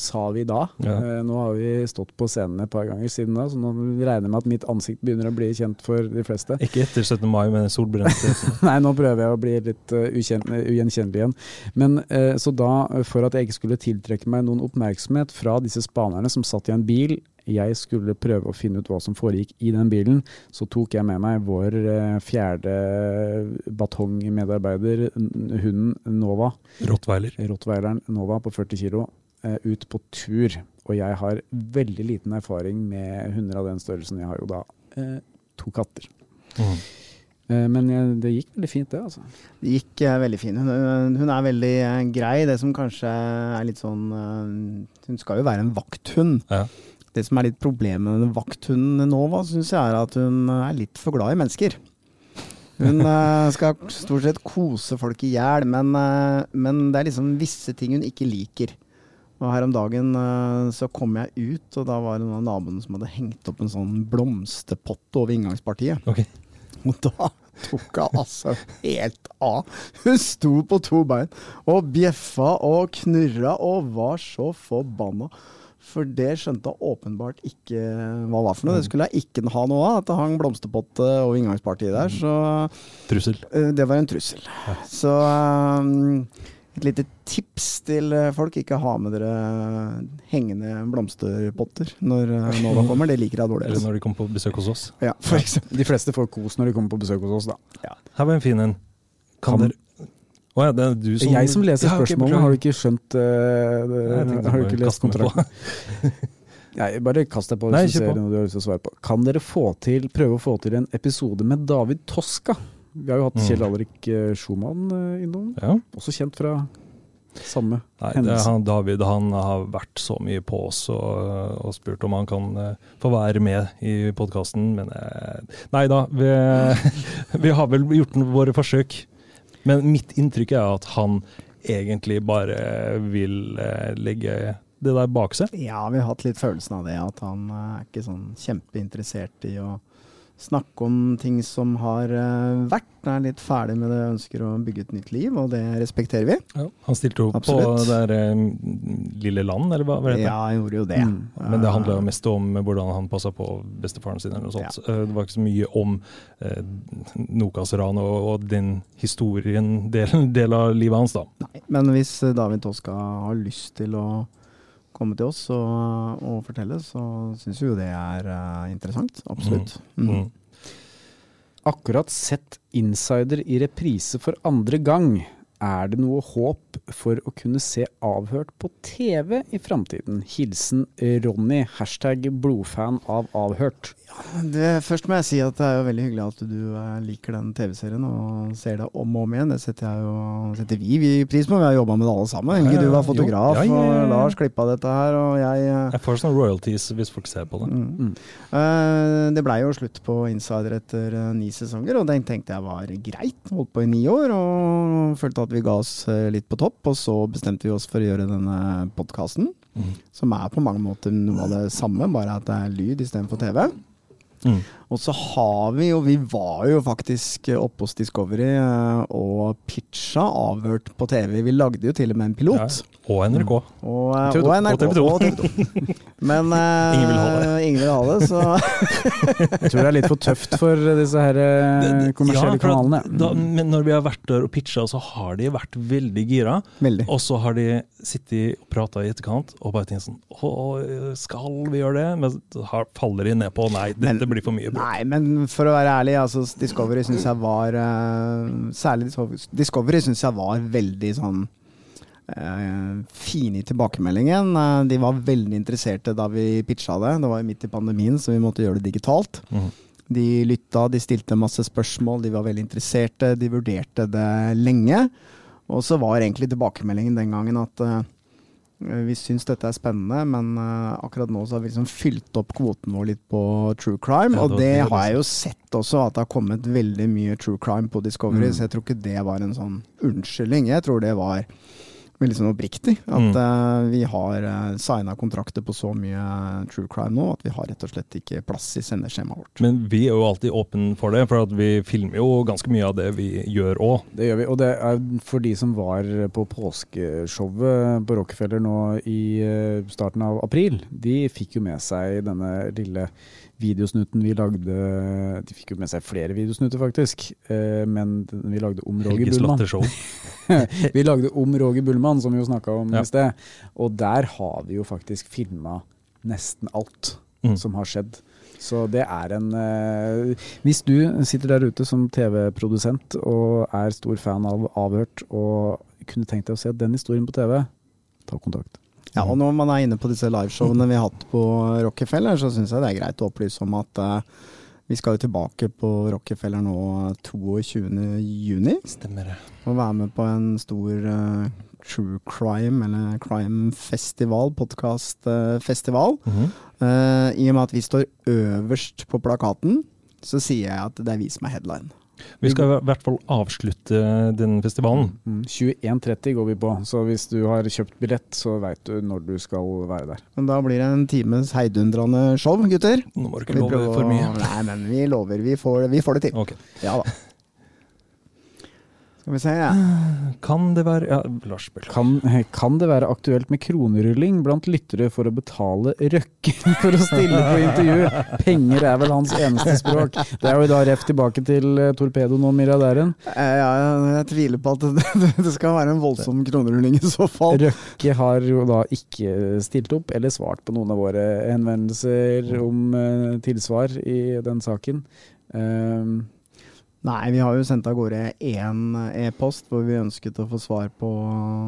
[SPEAKER 3] sa vi da.
[SPEAKER 2] Ja.
[SPEAKER 3] Eh, nå har vi stått på scenen et par ganger siden da, så nå regner jeg med at mitt ansikt begynner å bli kjent for de fleste.
[SPEAKER 2] Ikke etter 17. mai men solbrent. <laughs>
[SPEAKER 3] Nei, nå prøver jeg å bli litt ukjent, ugjenkjennelig igjen. Men eh, så da, eh, for at jeg ikke skulle tiltrekke meg noen oppmerksomhet fra disse spanerne som satt i en bil, jeg skulle prøve å finne ut hva som foregikk i den bilen, så tok jeg med meg vår eh, fjerde batongmedarbeider, hunden Nova,
[SPEAKER 2] Rottweiler.
[SPEAKER 3] rottweileren Nova på 40 kilo, eh, ut på tur. Og jeg har veldig liten erfaring med hunder av den størrelsen. Jeg har jo da eh, to katter.
[SPEAKER 2] Mm.
[SPEAKER 3] Eh, men det gikk veldig fint, det, altså.
[SPEAKER 1] Det gikk veldig fint. Hun, hun er veldig grei. Det som kanskje er litt sånn Hun skal jo være en vakthund.
[SPEAKER 2] Ja.
[SPEAKER 1] Det som er litt problemet med vakthunden Nova, syns jeg er at hun er litt for glad i mennesker. Hun eh, skal stort sett kose folk i hjel, men, eh, men det er liksom visse ting hun ikke liker. Og Her om dagen eh, så kom jeg ut, og da var det noen av naboene som hadde hengt opp en sånn blomsterpott over inngangspartiet.
[SPEAKER 2] Okay.
[SPEAKER 1] Og da tok hun altså helt av. Hun sto på to bein og bjeffa og knurra og var så forbanna. For det skjønte hun åpenbart ikke hva var for noe. Det skulle hun ikke ha noe av. At det hang blomsterpotte over inngangspartiet der. Så
[SPEAKER 2] Trussel.
[SPEAKER 1] eh, det var en trussel. Så eh, et lite tips til eh, folk. Ikke ha med dere hengende blomsterpotter når Nova <laughs> kommer. Det liker jeg dårlig.
[SPEAKER 2] Eller
[SPEAKER 1] Altså.
[SPEAKER 2] når de kommer på besøk hos oss.
[SPEAKER 1] Ja, for eksempel.
[SPEAKER 3] De fleste får kos når de kommer på besøk hos oss, da.
[SPEAKER 2] Her var en fin en. Kan
[SPEAKER 3] Kan-
[SPEAKER 2] dere Å ja, det er du som
[SPEAKER 3] jeg som leser
[SPEAKER 2] Ja,
[SPEAKER 3] spørsmålene, har du ikke skjønt uh,
[SPEAKER 2] Nei,
[SPEAKER 3] Har du ikke lest kontrakten? <laughs> Nei, bare kast deg på
[SPEAKER 2] Nei,
[SPEAKER 3] hvis du ser
[SPEAKER 2] på.
[SPEAKER 3] noe du har lyst til å svare på. Kan dere få til, prøve å få til en episode med David Toska? Vi har jo hatt
[SPEAKER 2] Mm.
[SPEAKER 3] Kjell Alrik eh, Schumann eh, innom,
[SPEAKER 2] Ja.
[SPEAKER 3] også kjent fra samme
[SPEAKER 2] Nei,
[SPEAKER 3] hendelse.
[SPEAKER 2] han, David han har vært så mye på oss og, og spurt om han kan få være med i podkasten, men eh, Nei da, vi, <laughs> vi har vel gjort våre forsøk. Men mitt inntrykk er at han egentlig bare vil eh, legge det der bak seg.
[SPEAKER 1] Ja, vi har hatt litt følelsen av det, at han eh, er ikke sånn kjempeinteressert i å snakke om ting som har eh, vært. Han er litt ferdig med det, ønsker å bygge et nytt liv, og det respekterer vi.
[SPEAKER 2] Han stilte jo på det der eh, Lille Land, eller hva, hva heter det?
[SPEAKER 1] Ja, han gjorde jo det.
[SPEAKER 3] Mm.
[SPEAKER 2] Men det handla jo mest om hvordan han passa på bestefaren sin. eller noe sånt. Ja. Det var ikke så mye om eh, Nokas-ranet og, og den historien, del, del av livet hans, da.
[SPEAKER 1] Nei, men hvis eh, David Toska har lyst til å komme til oss og, og fortelle, så syns vi jo det er uh, interessant. Absolutt. Mm.
[SPEAKER 2] Mm.
[SPEAKER 3] Akkurat sett Insider i reprise for andre gang. Er det noe håp for å kunne se Avhørt på TV i framtiden? Hilsen Ronny, hashtag blodfan av Avhørt.
[SPEAKER 1] Det, først må jeg si at det er jo veldig hyggelig at du eh, liker den TV-serien og ser det om og om igjen. Det setter, jeg jo, setter vi, vi pris på. Vi har jobba med det alle sammen. Ikke du var fotograf,
[SPEAKER 2] Jo, ja, ja, ja.
[SPEAKER 1] og Lars klippa dette her, og jeg eh,
[SPEAKER 2] Jeg får sånne royalties hvis folk ser på det.
[SPEAKER 1] mm.
[SPEAKER 3] Mm.
[SPEAKER 1] Eh, Det blei jo slutt på Insider etter ni sesonger, og den tenkte jeg var greit. Holdt på i ni år og følte at vi ga oss eh, litt på topp. Og så bestemte vi oss for å gjøre denne podkasten,
[SPEAKER 2] Mm.
[SPEAKER 1] som er på mange måter noe av det samme, bare at det er lyd istedenfor TV.
[SPEAKER 2] Mm.
[SPEAKER 1] Og så har vi jo Vi var jo faktisk oppe hos Discovery eh, og pitcha avhørt på TV. Vi lagde jo til og med en pilot.
[SPEAKER 2] Ja, og NRK.
[SPEAKER 1] Og, eh,
[SPEAKER 3] TV2.
[SPEAKER 1] og NRK.
[SPEAKER 2] Og TV2.
[SPEAKER 1] Men eh,
[SPEAKER 2] Ingen vil ha det.
[SPEAKER 1] Ingen vil ha det, så <laughs>
[SPEAKER 3] Jeg tror det er litt for tøft for disse her eh, kommersielle
[SPEAKER 2] Ja, for
[SPEAKER 3] kanalene.
[SPEAKER 2] Da, men når vi har vært der og pitcha, så har de vært veldig gira.
[SPEAKER 1] Veldig.
[SPEAKER 2] Og så har de sittet og prata i etterkant og bare tenkt sånn Å, skal vi gjøre det? Men så faller de ned på nei, dette
[SPEAKER 1] Men-
[SPEAKER 2] blir for mye.
[SPEAKER 1] Nei, men for å være ærlig, altså Discovery syns jeg var uh, Særlig Discovery, syns jeg var veldig sånn uh, fine i tilbakemeldingen. Uh, de var veldig interesserte da vi pitcha det. Det var jo midt i pandemien, så vi måtte gjøre det digitalt.
[SPEAKER 2] Mm.
[SPEAKER 1] De lytta, de stilte masse spørsmål, de var veldig interesserte, de vurderte det lenge. Og så var egentlig tilbakemeldingen den gangen at eh, vi syns dette er spennende, men eh, akkurat nå så har vi liksom fylt opp kvoten vår litt på true crime. Og
[SPEAKER 2] det
[SPEAKER 1] har jeg jo sett også, at det har kommet veldig mye true crime på Discovery.
[SPEAKER 3] Mm.
[SPEAKER 1] Så jeg tror ikke det var en sånn unnskyldning. Jeg tror det var veldig sånn oppriktig. At
[SPEAKER 2] Mm.
[SPEAKER 1] uh, vi har uh, signa kontrakter på så mye true crime nå at vi har rett og slett ikke plass i sendeskjemaet vårt.
[SPEAKER 2] Men vi er jo alltid åpne for det, for at vi filmer jo ganske mye av det vi gjør òg.
[SPEAKER 3] Det gjør vi. Og det er for de som var på påskeshowet på Rockefeller nå i eh, starten av april. De fikk jo med seg denne lille videosnutten vi lagde. De fikk jo med seg flere videosnutter, faktisk. Eh, Men vi lagde om Roger Bullmann. <laughs> Vi lagde om Roger Bullmann, som vi jo snakka om
[SPEAKER 2] Ja.
[SPEAKER 3] i sted. Og der har vi jo faktisk filma nesten alt
[SPEAKER 2] Mm.
[SPEAKER 3] som har skjedd. Så det er en eh, Hvis du sitter der ute som TV-produsent og er stor fan av Avhørt og kunne tenkt deg å se den historien på TV, ta kontakt.
[SPEAKER 1] Ja, og når man er inne på disse liveshowene vi har hatt på Rockefeller, så syns jeg det er greit å opplyse om at uh, vi skal jo tilbake på Rockefeller nå 22.6
[SPEAKER 2] Stemmer det.
[SPEAKER 1] og være med på en stor uh, true crime, eller crime festival, podkastfestival.
[SPEAKER 2] Mhm.
[SPEAKER 1] Eh, I og med at vi står øverst på plakaten, så sier jeg at det er vi som er headline.
[SPEAKER 2] Vi skal i hvert fall avslutte den festivalen.
[SPEAKER 3] Mm. 21.30 går vi på, så hvis du har kjøpt billett, så veit du når du skal være der.
[SPEAKER 1] Men da blir det en times heidundrende show, gutter.
[SPEAKER 2] Nå må du ikke love for mye.
[SPEAKER 1] Nei, men vi lover. Vi får, vi får det til.
[SPEAKER 2] Okay.
[SPEAKER 1] Ja da. Skal vi se, ja.
[SPEAKER 2] Kan det være Ja, Lars.
[SPEAKER 3] Kan, kan det være aktuelt med kronerulling blant lyttere for å betale Røkken <laughs> for å stille på intervju? Penger er vel hans eneste språk. Det er jo da ref tilbake til eh, torpedoen og milliardæren.
[SPEAKER 1] Eh, ja, jeg tviler på at <laughs> det, det skal være en voldsom kronerulling i så fall.
[SPEAKER 3] Røkke har jo da ikke stilt opp eller svart på noen av våre henvendelser om eh, tilsvar i den saken. Um,
[SPEAKER 1] Nei, vi har jo sendt av gårde én e-post hvor vi ønsket å få svar på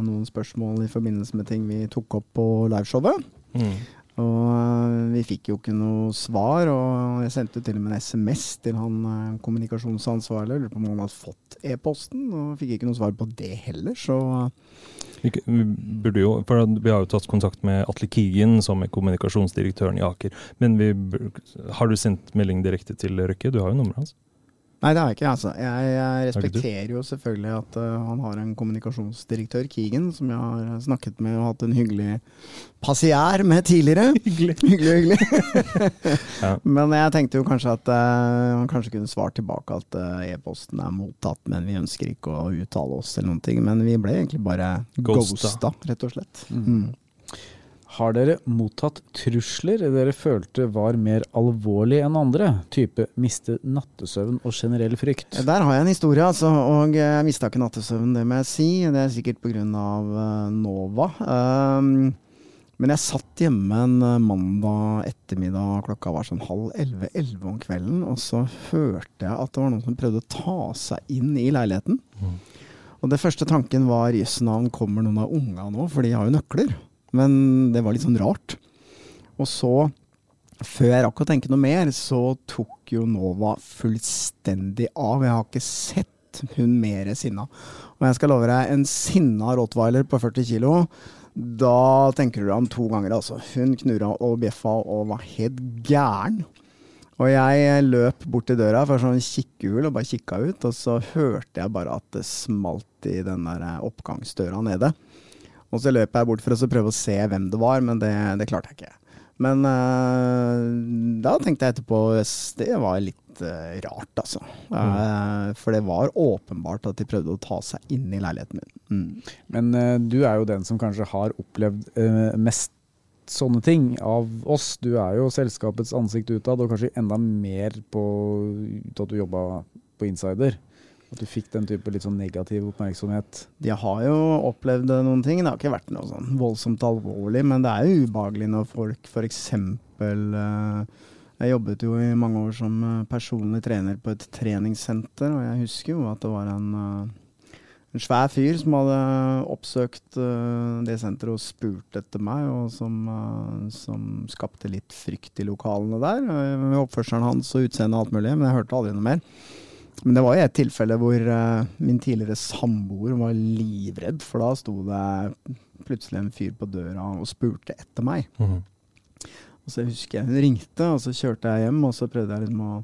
[SPEAKER 1] noen spørsmål i forbindelse med ting vi tok opp på liveshowet.
[SPEAKER 2] Mm.
[SPEAKER 1] Og øh, vi fikk jo ikke noe svar, og jeg sendte til og med en SMS til han øh, kommunikasjonsansvarlig. Lurte på om han hadde fått e-posten, og fikk ikke noe svar på det heller, så øh,
[SPEAKER 2] Vi, vi burde jo, for vi har jo tatt kontakt med Atle Kigen, som er kommunikasjonsdirektøren i Aker. Men vi, har du sendt melding direkte til Røkke? Du har jo nummeret hans.
[SPEAKER 1] Nei, det har jeg ikke. altså. Jeg, jeg respekterer jo selvfølgelig at uh, han har en kommunikasjonsdirektør, Keegan, som jeg har snakket med og hatt en hyggelig passiær med tidligere. <laughs> Hyggelig, hyggelig. hyggelig. <laughs>
[SPEAKER 2] Ja.
[SPEAKER 1] Men jeg tenkte jo kanskje at uh, han kanskje kunne svart tilbake at uh, e-posten er mottatt, men vi ønsker ikke å uttale oss eller noen ting. Men vi ble egentlig bare
[SPEAKER 2] Ghosta.
[SPEAKER 1] ghosta, rett og slett.
[SPEAKER 3] Mm.
[SPEAKER 1] Mm.
[SPEAKER 3] Har dere mottatt trusler dere følte var mer alvorlige enn andre? Type miste nattesøvn og generell frykt?
[SPEAKER 1] Der har jeg en historie, altså. Og jeg mista ikke nattesøvn, det må jeg si. Det er sikkert pga. Uh, Nova. Um, men jeg satt hjemme en uh, mandag ettermiddag, klokka var sånn halv elleve, elleve om kvelden, og så hørte jeg at det var noen som prøvde å ta seg inn i leiligheten. Og det første tanken var jøss navn, kommer noen av unga nå, for de har jo nøkler. Men det var litt sånn rart. Og så, før jeg rakk å tenke noe mer, så tok jo Nova fullstendig av. Jeg har ikke sett hun mer sinna. Og jeg skal love deg, en sinna rottweiler på 40 kilo, da tenker du deg om to ganger, altså. Hun knurra og bjeffa og var helt gæren. Og jeg løp bort til døra for sånn kikkehull og bare kikka ut, og så hørte jeg bare at det smalt i den der oppgangsdøra nede. Og så løp jeg bort for å prøve å se hvem det var, men det, det klarte jeg ikke. Men uh, da tenkte jeg etterpå det var litt uh, rart, altså. Uh, for det var åpenbart at de prøvde å ta seg inn i leiligheten min. Mm.
[SPEAKER 3] Men du er jo den som kanskje har opplevd mest sånne ting av oss. Du er jo selskapets ansikt utad, og kanskje enda mer på at du jobba på Insider. At du fikk den type litt sånn negativ oppmerksomhet.
[SPEAKER 1] De har jo opplevd eh, noen ting. Det har ikke vært noe sånn voldsomt alvorlig, men det er jo ubehagelig når folk f.eks. Jeg jobbet jo i mange år som eh, personlig trener på et treningssenter, og jeg husker jo at det var en, eh, en svær fyr som hadde oppsøkt eh, det senteret og spurt etter meg, og som, eh, som skapte litt frykt i lokalene der. eh, Med oppførselen hans og utseendet og alt mulig, men jeg hørte aldri noe mer. Men det var jo et tilfelle hvor eh, min tidligere samboer var livredd, for da sto det plutselig en fyr på døra og spurte etter meg.
[SPEAKER 2] Mm.
[SPEAKER 1] Og så husker jeg hun ringte, og så kjørte jeg hjem, og så prøvde jeg liksom å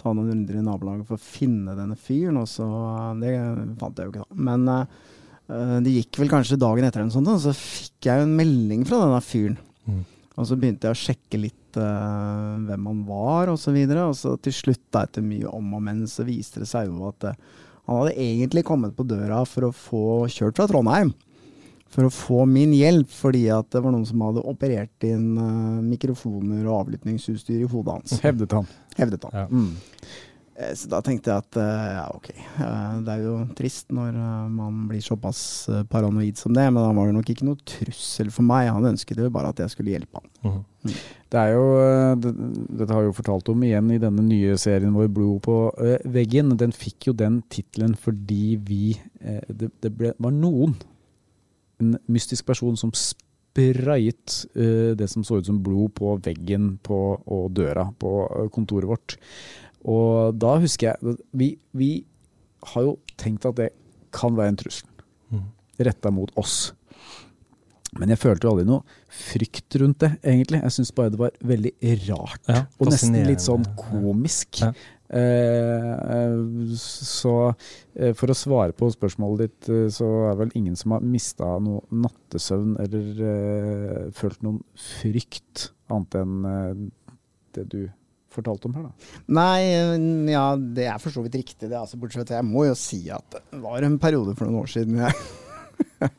[SPEAKER 1] ta noen runder i nabolaget for å finne denne fyren, og så Det fant jeg jo ikke, da. Men uh, det gikk vel kanskje dagen etter, eller sånt, og så fikk jeg en melding fra denne fyren.
[SPEAKER 2] Mhm.
[SPEAKER 1] Og så begynte jeg å sjekke litt uh, hvem han var, og så videre. Og så til slutt, da, etter mye om og men, så viste det seg jo at uh, han hadde egentlig kommet på døra for å få kjørt fra Trondheim. For å få min hjelp, fordi at det var noen som hadde operert inn uh, mikrofoner og avlyttingsutstyr i hodet hans.
[SPEAKER 3] Hevdet han.
[SPEAKER 1] Hevdet han.
[SPEAKER 2] Ja.
[SPEAKER 3] Mm.
[SPEAKER 1] Eh, Så da tenkte jeg at eh, ja, ok. Eh, Det er jo trist når man blir såpass paranoid som det, men han var jo nok ikke noe trussel for meg. Han ønsket jo bare at jeg skulle hjelpe han.
[SPEAKER 2] Mm.
[SPEAKER 3] Det er jo, det, dette har jeg jo fortalt om igjen i denne nye serien vår, 'Blod på veggen'. Den fikk jo den tittelen fordi vi det, det ble, var noen, en mystisk person, som sprayet eh, det som så ut som blod på veggen på, og døra på kontoret vårt. Og da husker jeg Vi, vi har jo tenkt at det kan være en trussel
[SPEAKER 2] Mhm.
[SPEAKER 3] retta mot oss. Men jeg følte jo aldri noe frykt rundt det, egentlig. Jeg syns bare det var veldig rart.
[SPEAKER 2] Ja,
[SPEAKER 3] og nesten litt sånn komisk.
[SPEAKER 2] Ja.
[SPEAKER 3] Eh, eh, så eh, for å svare på spørsmålet ditt, eh, så er vel ingen som har mista noe nattesøvn eller eh, følt noen frykt, annet enn eh, det du fortalte om her, da.
[SPEAKER 1] Nei, eh, ja, det er for så vidt riktig, det. Altså, bortsett fra at jeg må jo si at det var en periode for noen år siden jeg <laughs>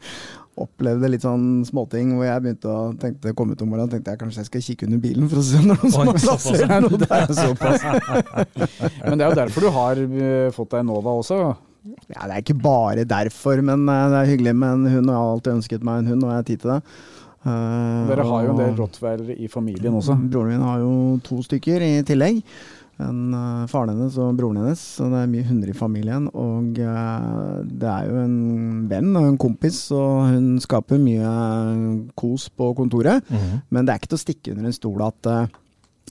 [SPEAKER 1] opplevde litt sånn småting hvor jeg begynte å tenkte, kom ut om morgenen tenkte jeg kanskje jeg skal kikke under bilen for å se om det er noen som har plassert noe der.
[SPEAKER 3] er <laughs> såpass. Men det er jo derfor du har eh, fått deg Nova også.
[SPEAKER 1] Ja, det er ikke bare derfor, men eh, det er hyggelig med en hund, og jeg har alltid ønsket meg en hund, og jeg har tid til det. Eh,
[SPEAKER 3] Dere har jo en del rottweilere i familien også.
[SPEAKER 1] Broren min har jo to stykker i tillegg. en eh, faren hennes og broren hennes, så det er mye hunder i familien. Og eh, det er jo en venn og en kompis, og hun skaper mye kos på kontoret.
[SPEAKER 2] Mhm.
[SPEAKER 1] Men det er ikke til å stikke under en stol at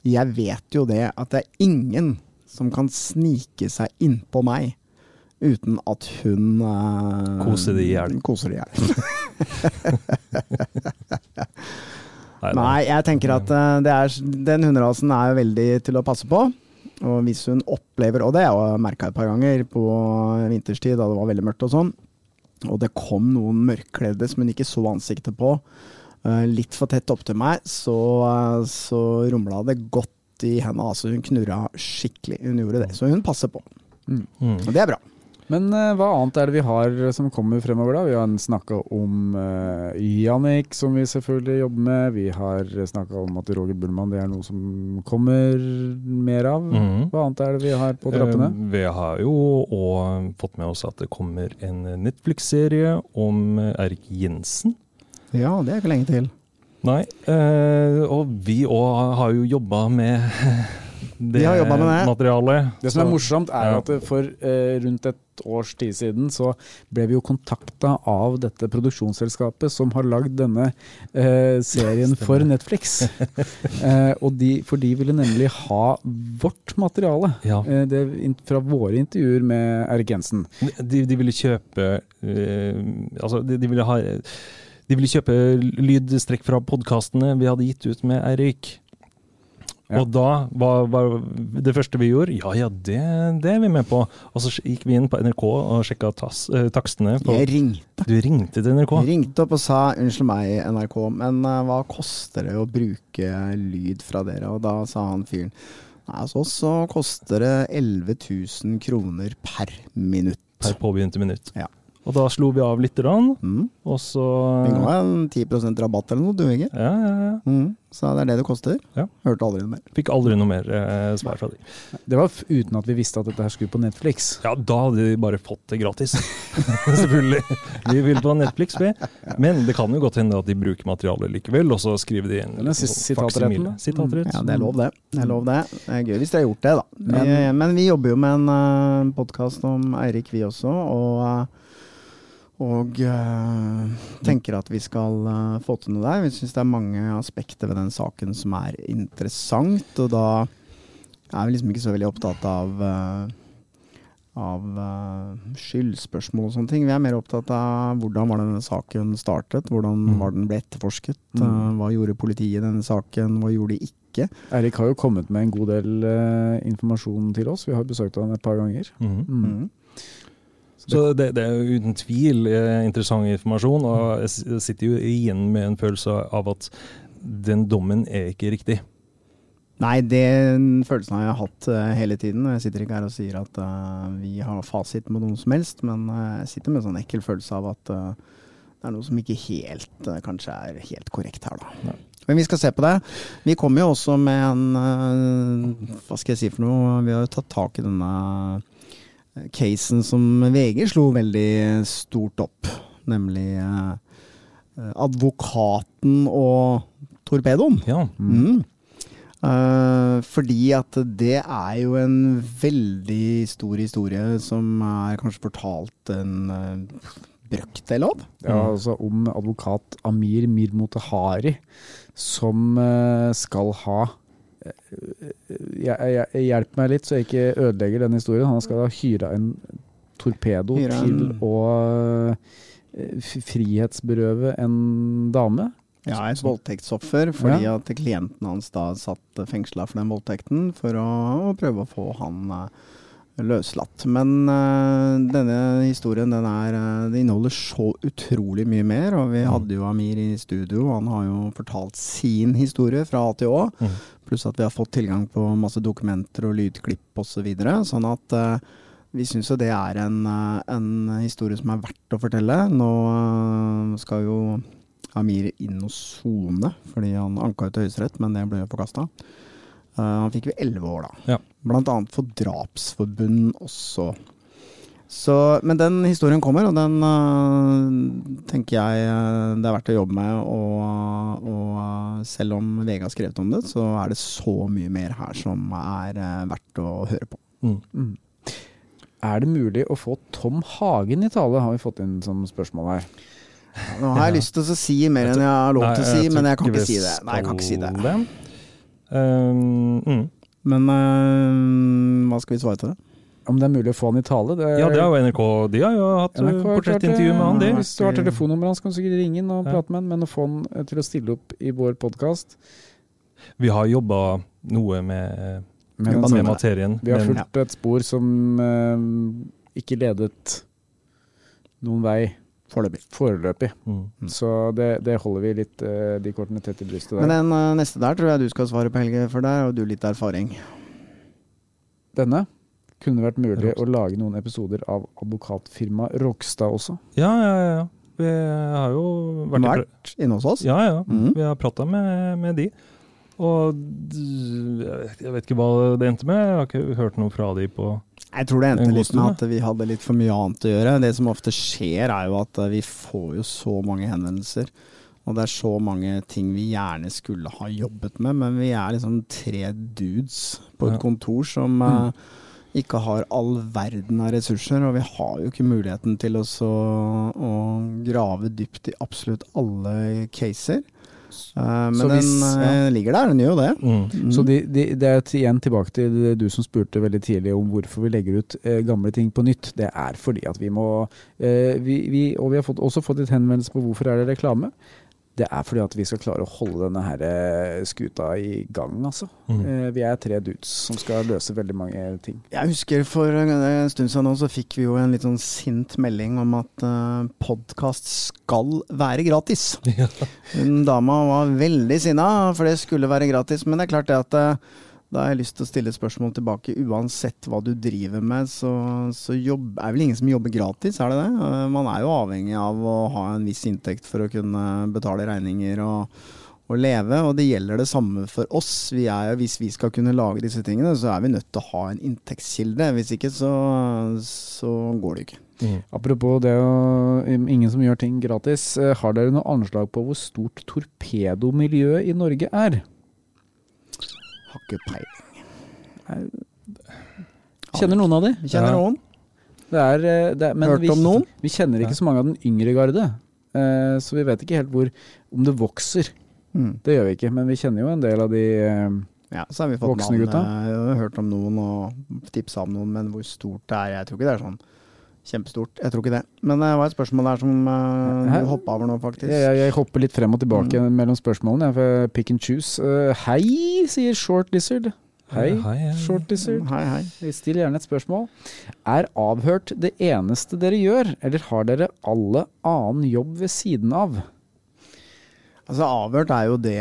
[SPEAKER 1] jeg vet jo det at det er ingen som kan snike seg innpå meg uten at hun eh,
[SPEAKER 2] Koser de i hjel.
[SPEAKER 1] Koser de i hjel. <laughs> <laughs>
[SPEAKER 2] Nei,
[SPEAKER 1] jeg tenker at eh, det er, den hunderasen er veldig til å passe på. Og hvis hun opplever, og det har jeg merka et par ganger på vinterstid da det var veldig mørkt og sånn, og det kom noen mørkkledde som hun ikke så ansiktet på, eh, litt for tett opp til meg, så, eh, så rumla det godt i henne. Altså hun knurra skikkelig. Hun gjorde det. Så hun passer på.
[SPEAKER 2] Mm.
[SPEAKER 1] Og det er bra.
[SPEAKER 3] Men uh, hva annet er det vi har som kommer fremover, da? Vi har snakka om uh, Jannik, som vi selvfølgelig jobber med. Vi har snakka om at Roger Bullmann det er noe som kommer mer av.
[SPEAKER 2] Mhm.
[SPEAKER 3] Hva annet er det vi har på trappene?
[SPEAKER 2] Uh, Vi har jo og fått med oss at det kommer en Netflix-serie om Erik Jensen.
[SPEAKER 1] Ja, det er ikke lenge til.
[SPEAKER 2] Nei, eh, og vi òg har jo jobba med <laughs> det
[SPEAKER 1] de har med det.
[SPEAKER 2] materialet.
[SPEAKER 3] Det som er morsomt, er
[SPEAKER 2] ja.
[SPEAKER 3] at for eh, rundt et års tid siden så ble vi jo kontakta av dette produksjonsselskapet som har lagd denne eh, serien for Netflix. <laughs> eh, og de, for de ville nemlig ha vårt materiale.
[SPEAKER 2] Ja.
[SPEAKER 3] Eh, det, fra våre intervjuer med Erik Jensen.
[SPEAKER 2] De, de ville kjøpe eh, Altså, de, de ville ha De ville kjøpe lydstrekk fra podkastene vi hadde gitt ut med Eirik.
[SPEAKER 3] Ja.
[SPEAKER 2] Og da var, var det første vi gjorde Ja ja, det, det er vi med på. Og så gikk vi inn på NRK og sjekka tas, eh, takstene. På,
[SPEAKER 1] Jeg ringte.
[SPEAKER 2] du ringte til NRK?
[SPEAKER 1] Jeg ringte opp og sa unnskyld meg, NRK, men uh, hva koster det å bruke lyd fra dere? Og da sa han fyren nei, hos oss så koster det 11 000 kroner per minutt.
[SPEAKER 2] Per påbegynte minutt.
[SPEAKER 1] Ja.
[SPEAKER 2] Og da slo vi av litt, grann,
[SPEAKER 1] Mm.
[SPEAKER 2] og så
[SPEAKER 1] Vi ga en 10% rabatt eller noe, du Inge.
[SPEAKER 2] ja, ja, ja.
[SPEAKER 1] Mm. Så det er det det koster.
[SPEAKER 2] Ja.
[SPEAKER 1] Hørte aldri noe mer.
[SPEAKER 2] Fikk aldri noe mer eh, svar fra de.
[SPEAKER 3] Det var f uten at vi visste at dette her skulle på Netflix.
[SPEAKER 2] Ja, da hadde de bare fått det gratis. <laughs> Selvfølgelig. Vi vil på Netflix, vi. Men det kan jo godt hende at de bruker materialet likevel, og så skriver de inn faksimile. Sitatrett.
[SPEAKER 1] Ja, det er lov, det. Det er lov det. Det er gøy hvis dere har gjort det, da.
[SPEAKER 3] Men-
[SPEAKER 1] men vi jobber jo med en uh, podkast om Eirik, vi også. Og, eh, og eh, tenker at vi skal eh, få til noe der. Vi syns det er mange aspekter ved den saken som er interessant. Og da er vi liksom ikke så veldig opptatt av eh, av skyldspørsmål og sånne ting. Vi er mer opptatt av hvordan var denne saken startet, hvordan
[SPEAKER 2] Mm.
[SPEAKER 1] var den ble etterforsket,
[SPEAKER 3] Mm.
[SPEAKER 1] hva gjorde politiet i denne saken, hva gjorde de ikke.
[SPEAKER 3] Eirik har jo kommet med en god del informasjon til oss. Vi har besøkt han et par ganger.
[SPEAKER 2] Mhm.
[SPEAKER 3] Mm.
[SPEAKER 1] Mm.
[SPEAKER 2] Så det, det er jo uten tvil eh, interessant informasjon, og jeg sitter jo igjen med en følelse av at den dommen er ikke riktig.
[SPEAKER 1] Nei, den følelsen har jeg hatt eh, hele tiden. Jeg sitter ikke her og sier at uh, vi har fasit med noen som helst, men jeg sitter med en sånn ekkel følelse av at uh, det er noe som ikke helt kanskje er helt korrekt her, da.
[SPEAKER 2] Nei.
[SPEAKER 1] Men vi skal se på det. Vi kommer jo også med en Hva skal jeg si for noe? Vi har jo tatt tak i denne casen som VG slo veldig stort opp, nemlig eh, eh, advokaten og torpedoen.
[SPEAKER 2] Ja.
[SPEAKER 1] Mm. Eh, fordi at det er jo en veldig stor historie som er kanskje fortalt en uh, brøkdel av.
[SPEAKER 3] Ja, altså om advokat Amir Mirmotehari som eh, skal ha eh, Hjelp meg litt, så jeg ikke ødelegger den historien. Han skal ha hyra en torpedo
[SPEAKER 1] Hyre en-
[SPEAKER 3] til å eh, frihetsberøve en dame.
[SPEAKER 1] Ja, et voldtektsoffer, fordi at klienten hans da satt fengsla for den voldtekten for å, prøve å få han eh, løslatt. Men uh, denne historien den er, uh, inneholder så utrolig mye mer, og vi hadde jo Amir i studio. Han har jo fortalt sin historie fra A til Å,
[SPEAKER 2] Mm.
[SPEAKER 1] pluss at vi har fått tilgang på masse dokumenter og lydklipp osv. Så videre, sånn at uh, vi syns jo det er en, en historie som er verdt å fortelle. Nå skal jo Amir inn og sone, fordi han anka ut til Høyesterett, men det ble jo forkasta. han fikk jo elleve år, da.
[SPEAKER 2] Ja.
[SPEAKER 1] Annet for drapsforbund også. Så, men den historien kommer, og den uh, tenker jeg øh, det er verdt å jobbe med. Og, og øh, selv om VG har skrevet om det, så er det så mye mer her som er uh, verdt å høre på.
[SPEAKER 2] Mm.
[SPEAKER 3] Mm. Er det mulig å få Tom Hagen i tale, har vi fått inn som spørsmål her.
[SPEAKER 1] Nå har jeg lyst til å si mer enn jeg har lov til å si, men jeg kan ikke si det. Nei, jeg kan ikke si det.
[SPEAKER 2] Um, mm.
[SPEAKER 1] Men øh, hva skal vi svare til det?
[SPEAKER 3] Om det er mulig å få han i tale? Det,
[SPEAKER 2] Ja, det har jo NRK. De har jo hatt
[SPEAKER 3] NRK
[SPEAKER 2] portrettintervju med han, de.
[SPEAKER 3] Hvis du har telefonnummeret hans, kan du sikkert ringe inn og
[SPEAKER 2] Ja.
[SPEAKER 3] prate med han, men å få han eh, til å stille opp i vår podkast
[SPEAKER 2] Vi har jobba noe med,
[SPEAKER 3] med
[SPEAKER 2] med
[SPEAKER 1] med
[SPEAKER 2] materien.
[SPEAKER 3] Vi har fulgt et spor som eh, ikke ledet noen vei
[SPEAKER 1] Foreløpig.
[SPEAKER 3] foreløpig.
[SPEAKER 2] Mm.
[SPEAKER 1] Mm.
[SPEAKER 3] Så det, det holder vi litt eh, de kortene tett i brystet
[SPEAKER 1] Men den øh, neste der tror jeg du skal svare på, Helge, for der har du litt erfaring.
[SPEAKER 3] Denne kunne vært mulig
[SPEAKER 2] Rokstad.
[SPEAKER 3] å lage noen episoder av advokatfirmaet Rokstad også.
[SPEAKER 2] Ja, ja, ja. Vi har jo vært
[SPEAKER 1] Vært inne hos oss?
[SPEAKER 2] Ja, ja.
[SPEAKER 1] Mm.
[SPEAKER 2] Vi har prata med, med de. Og jeg vet- ikke hva det endte med. Jeg har ikke hørt noe fra de på
[SPEAKER 1] Jeg tror det endte litt med at vi hadde litt for mye annet å gjøre. Det som ofte skjer, er jo at eh, vi får jo så mange henvendelser. Og det er så mange ting vi gjerne skulle ha jobbet med, men vi er liksom tre dudes på et
[SPEAKER 2] Ja.
[SPEAKER 1] kontor som eh, ikke har all verden av ressurser. Og vi har jo ikke muligheten til å, å grave dypt i absolutt alle caser. Eh, men
[SPEAKER 3] Så hvis-
[SPEAKER 1] den eh, ligger der, den gjør jo det.
[SPEAKER 2] mm.
[SPEAKER 1] Mm.
[SPEAKER 3] Så de, de, det er til- igjen tilbake til du som spurte veldig tidlig om hvorfor vi legger ut eh, gamle ting på nytt. Det er fordi at vi må eh, vi, vi, Og vi har fått, også fått litt henvendelse på hvorfor er det reklame. Det er fordi at vi skal klare å holde denne her eh, skuta i gang, altså.
[SPEAKER 2] Mm.
[SPEAKER 3] Eh, vi er tre dudes som skal løse veldig mange ting.
[SPEAKER 1] Jeg husker for en stund siden nå, så fikk vi jo en litt sånn sint melding om at uh, podkast skal være gratis. <laughs>
[SPEAKER 2] Ja.
[SPEAKER 1] Dama var veldig sinna, for det skulle være gratis. Men det er klart det at eh, da har jeg lyst til å stille et spørsmål tilbake. Uansett hva du driver med, så, så jobb, er vel ingen som jobber gratis, er det det? Eh, Man er jo avhengig av å ha en viss inntekt for å kunne betale regninger og, og leve, og det gjelder det samme for oss. Vi er, hvis vi skal kunne lage disse tingene, så er vi nødt til å ha en inntektskilde. Hvis ikke, så, så går det ikke.
[SPEAKER 2] Mm.
[SPEAKER 3] Apropos det å ingen som gjør ting gratis. eh, har dere noe anslag på hvor stort torpedomiljøet i Norge er?
[SPEAKER 1] Har ikke peiling.
[SPEAKER 3] Kjenner noen av de?
[SPEAKER 1] Kjenner
[SPEAKER 2] Ja.
[SPEAKER 1] noen.
[SPEAKER 3] Det er, eh, det er, men
[SPEAKER 1] Hørt
[SPEAKER 3] vi,
[SPEAKER 1] om noen?
[SPEAKER 3] Vi kjenner ikke så mange av den yngre garde. Eh, så vi vet ikke helt hvor Om det vokser.
[SPEAKER 1] Mm.
[SPEAKER 3] Det gjør vi ikke, men vi kjenner jo en del av de eh,
[SPEAKER 1] Ja, så har vi fått
[SPEAKER 3] Voksne
[SPEAKER 1] navn.
[SPEAKER 3] gutta?
[SPEAKER 1] Jeg har hørt om noen og tipsa om noen, men hvor stort det er, jeg tror ikke det er sånn kjempestort. Jeg tror ikke det. Men det var et spørsmål der som uh, du hoppa over nå, faktisk.
[SPEAKER 3] jeg, jeg, jeg hopper litt frem og tilbake
[SPEAKER 1] Mm.
[SPEAKER 3] mellom spørsmålene. Jeg pick and choose. Uh, hei, sier Short Lizard. Hei,
[SPEAKER 2] Hei, hei.
[SPEAKER 3] Short Lizard.
[SPEAKER 1] Hei, hei.
[SPEAKER 3] Still gjerne et spørsmål. Er avhørt det eneste dere gjør, eller har dere alle annen jobb ved siden av?
[SPEAKER 1] Altså Avhørt er jo det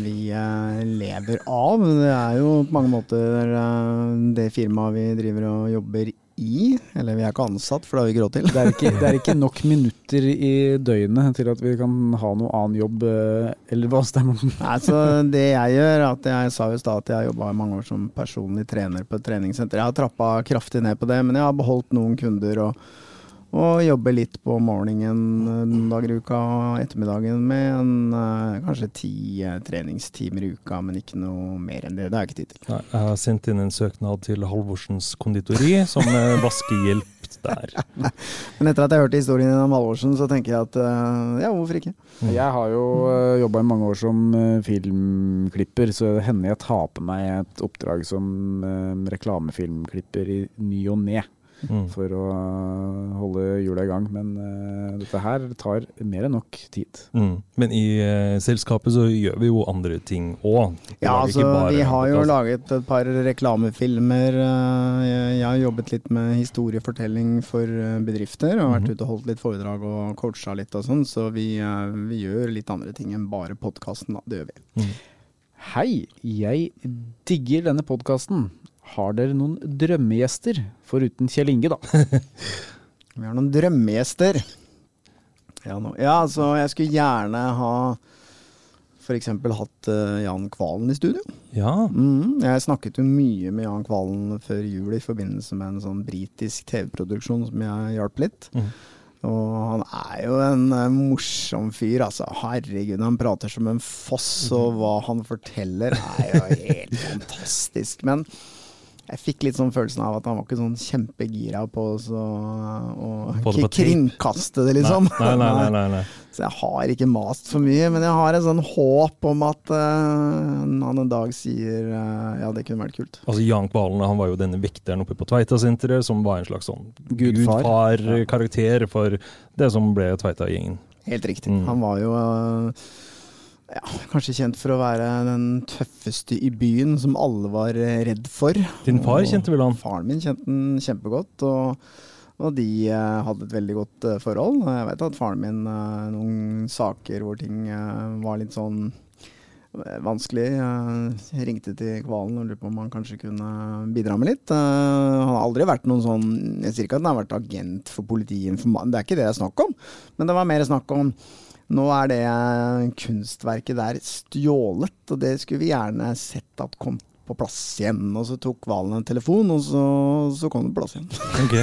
[SPEAKER 1] vi eh, lever av. Det er jo på mange måter eh, det firmaet vi driver og jobber i. Eller vi er ikke ansatt, for det har vi ikke råd til.
[SPEAKER 3] Det er ikke, det er ikke <laughs> nok minutter i døgnet til at vi kan ha noe annen jobb, eh, eller hva, stemmer
[SPEAKER 1] Nei, så det jeg gjør, at jeg sa jo i stad at jeg har jobba i mange år som personlig trener på et treningssenter. Jeg har trappa kraftig ned på det, men jeg har beholdt noen kunder og, og jobber litt på morgenen eh, noen dager i uka og ettermiddagen med en, eh, kanskje ti eh, treningstimer i uka, men ikke noe mer enn det. Det har jeg ikke tid til.
[SPEAKER 2] Nei, Jeg har sendt inn en søknad til Halvorsens konditori som eh, vaskehjelp der. <laughs>
[SPEAKER 1] Men etter at jeg hørte historien din om Halvorsen, så tenker jeg at eh, ja, hvorfor ikke?
[SPEAKER 3] Jeg har jo jobba i mange år som eh, filmklipper, så det hender jeg tar på meg et oppdrag som eh, reklamefilmklipper i ny og ne.
[SPEAKER 2] Mm.
[SPEAKER 3] for å holde hjula i gang. Men uh, dette her tar mer enn nok tid.
[SPEAKER 2] Mm. Men i uh, selskapet så gjør vi jo andre ting òg.
[SPEAKER 1] Ja, altså, vi har jo laget et par reklamefilmer. eh, Jeg jeg har jobbet litt med historiefortelling for bedrifter. Og vært
[SPEAKER 2] Mhm.
[SPEAKER 1] ute og holdt litt foredrag og coacha litt og sånn. Så vi, vi gjør litt andre ting enn bare podkasten, da. Det gjør vi.
[SPEAKER 2] Mm.
[SPEAKER 3] Hei, jeg digger denne podkasten. Har dere noen drømmegjester? Foruten Kjell Inge, da. <laughs>
[SPEAKER 1] Vi har noen drømmegjester. Ja, no. ja, altså jeg skulle gjerne ha f.eks. hatt uh, Jan Kvalen i studio.
[SPEAKER 2] Ja.
[SPEAKER 1] Mm, jeg snakket jo mye med Jan Kvalen før jul i forbindelse med en sånn britisk TV-produksjon som jeg hjalp litt.
[SPEAKER 2] Mm.
[SPEAKER 1] Og han er jo en eh, morsom fyr, altså. Herregud, han prater som en foss, og hva han forteller er jo helt <laughs> fantastisk. Men jeg fikk litt sånn følelsen av at han var ikke sånn kjempegira på å
[SPEAKER 2] på
[SPEAKER 1] kringkaste det, liksom.
[SPEAKER 2] Nei, nei, nei, nei, nei. <laughs>
[SPEAKER 1] Så jeg har ikke mast for mye, men jeg har en sånn håp om at uh, han en dag sier uh, ja, det kunne vært kult.
[SPEAKER 2] Altså Jan Kvalen han var jo denne vekteren oppe på Tveita-senteret, som var en slags sånn
[SPEAKER 3] Gudfar.
[SPEAKER 2] gudfar-karakter for det som ble Tveita-gjengen.
[SPEAKER 1] Helt riktig.
[SPEAKER 2] Mm.
[SPEAKER 1] Han var jo eh, ja, kanskje kjent for å være den tøffeste i byen som alle var eh, redd for.
[SPEAKER 2] Din far
[SPEAKER 1] Og
[SPEAKER 2] kjente vel han?
[SPEAKER 1] Faren min kjente den kjempegodt. og og de eh, hadde et veldig godt eh, forhold. Jeg vet at faren min eh, noen saker hvor ting eh, var litt sånn eh, vanskelig. Jeg ringte til Kvalen og lurte på om han kanskje kunne bidra med litt. Han har aldri vært noen sånn Jeg sier ikke at han har vært agent for politiet, det er ikke det det er snakk om. Men det var mer snakk om nå er det kunstverket der stjålet, og det skulle vi gjerne sett at kom på plass igjen. Og så tok Valen en telefon, og så, så kom det på plass igjen.
[SPEAKER 2] Ok.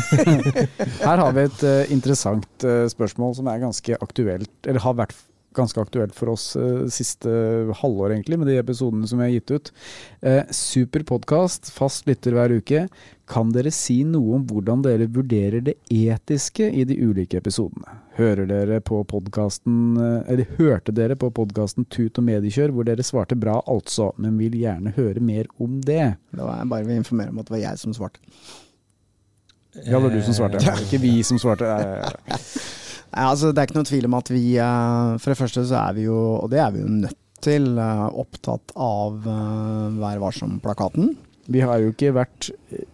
[SPEAKER 2] <laughs>
[SPEAKER 3] Her har vi et uh, interessant uh, spørsmål som er ganske aktuelt, eller har vært ganske aktuelt for oss eh, siste halvår, egentlig, med de episodene som vi har gitt ut. Eh, super podkast, fast lytter hver uke. Kan dere si noe om hvordan dere vurderer det etiske i de ulike episodene? Hører dere på podcasten, eh, eller hørte dere på podkasten Tut og mediekjør, hvor dere svarte bra altså, men vil gjerne høre mer om det?
[SPEAKER 1] Da var bare vil informere om at det var jeg som svarte.
[SPEAKER 3] Ja, det var du som svarte,
[SPEAKER 2] Det var
[SPEAKER 3] ikke vi som svarte. <laughs>
[SPEAKER 1] Altså, det er ikke noe tvil om at vi eh, For det første så er vi jo, og det er vi jo nødt til, eh, opptatt av eh, Vær varsom-plakaten.
[SPEAKER 3] Vi har jo ikke vært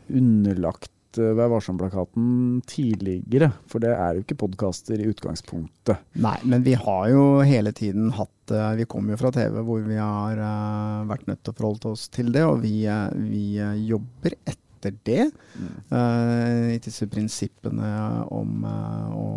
[SPEAKER 3] underlagt Vær varsom-plakaten tidligere, for det er jo ikke podkaster i utgangspunktet.
[SPEAKER 1] Nei, men vi har jo hele tiden hatt Vi kommer jo fra TV hvor vi har vært nødt til å forholde oss til det, og vi, vi jobber etter det. eh, I disse prinsippene om uh, å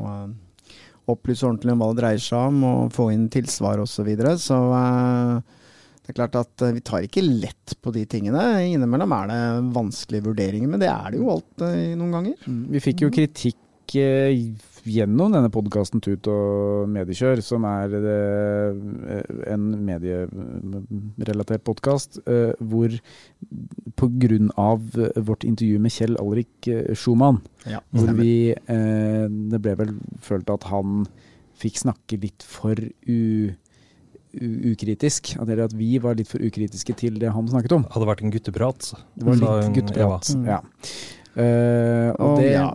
[SPEAKER 1] opplyse ordentlig om hva det dreier seg om, og få inn tilsvar osv. Så, videre. så eh, det er klart at eh, vi tar ikke lett på de tingene. Innimellom er det vanskelige vurderinger, men det er det jo alt noen ganger.
[SPEAKER 3] Vi fikk jo kritikk eh, gjennom denne podkasten Tut og mediekjør, som er eh, en medierelatert podkast, eh, hvor pga. vårt intervju med Kjell Alrik eh, Schumann,
[SPEAKER 1] Ja,
[SPEAKER 3] hvor vi eh, Det ble vel følt at han fikk snakke litt for u, ukritisk. At, vi var litt for ukritiske til det han snakket om.
[SPEAKER 2] Hadde vært en gutteprat.
[SPEAKER 3] Det var litt gutteprat.
[SPEAKER 1] Eva.
[SPEAKER 3] Ja. Eh, og
[SPEAKER 1] Og
[SPEAKER 3] det
[SPEAKER 1] ja,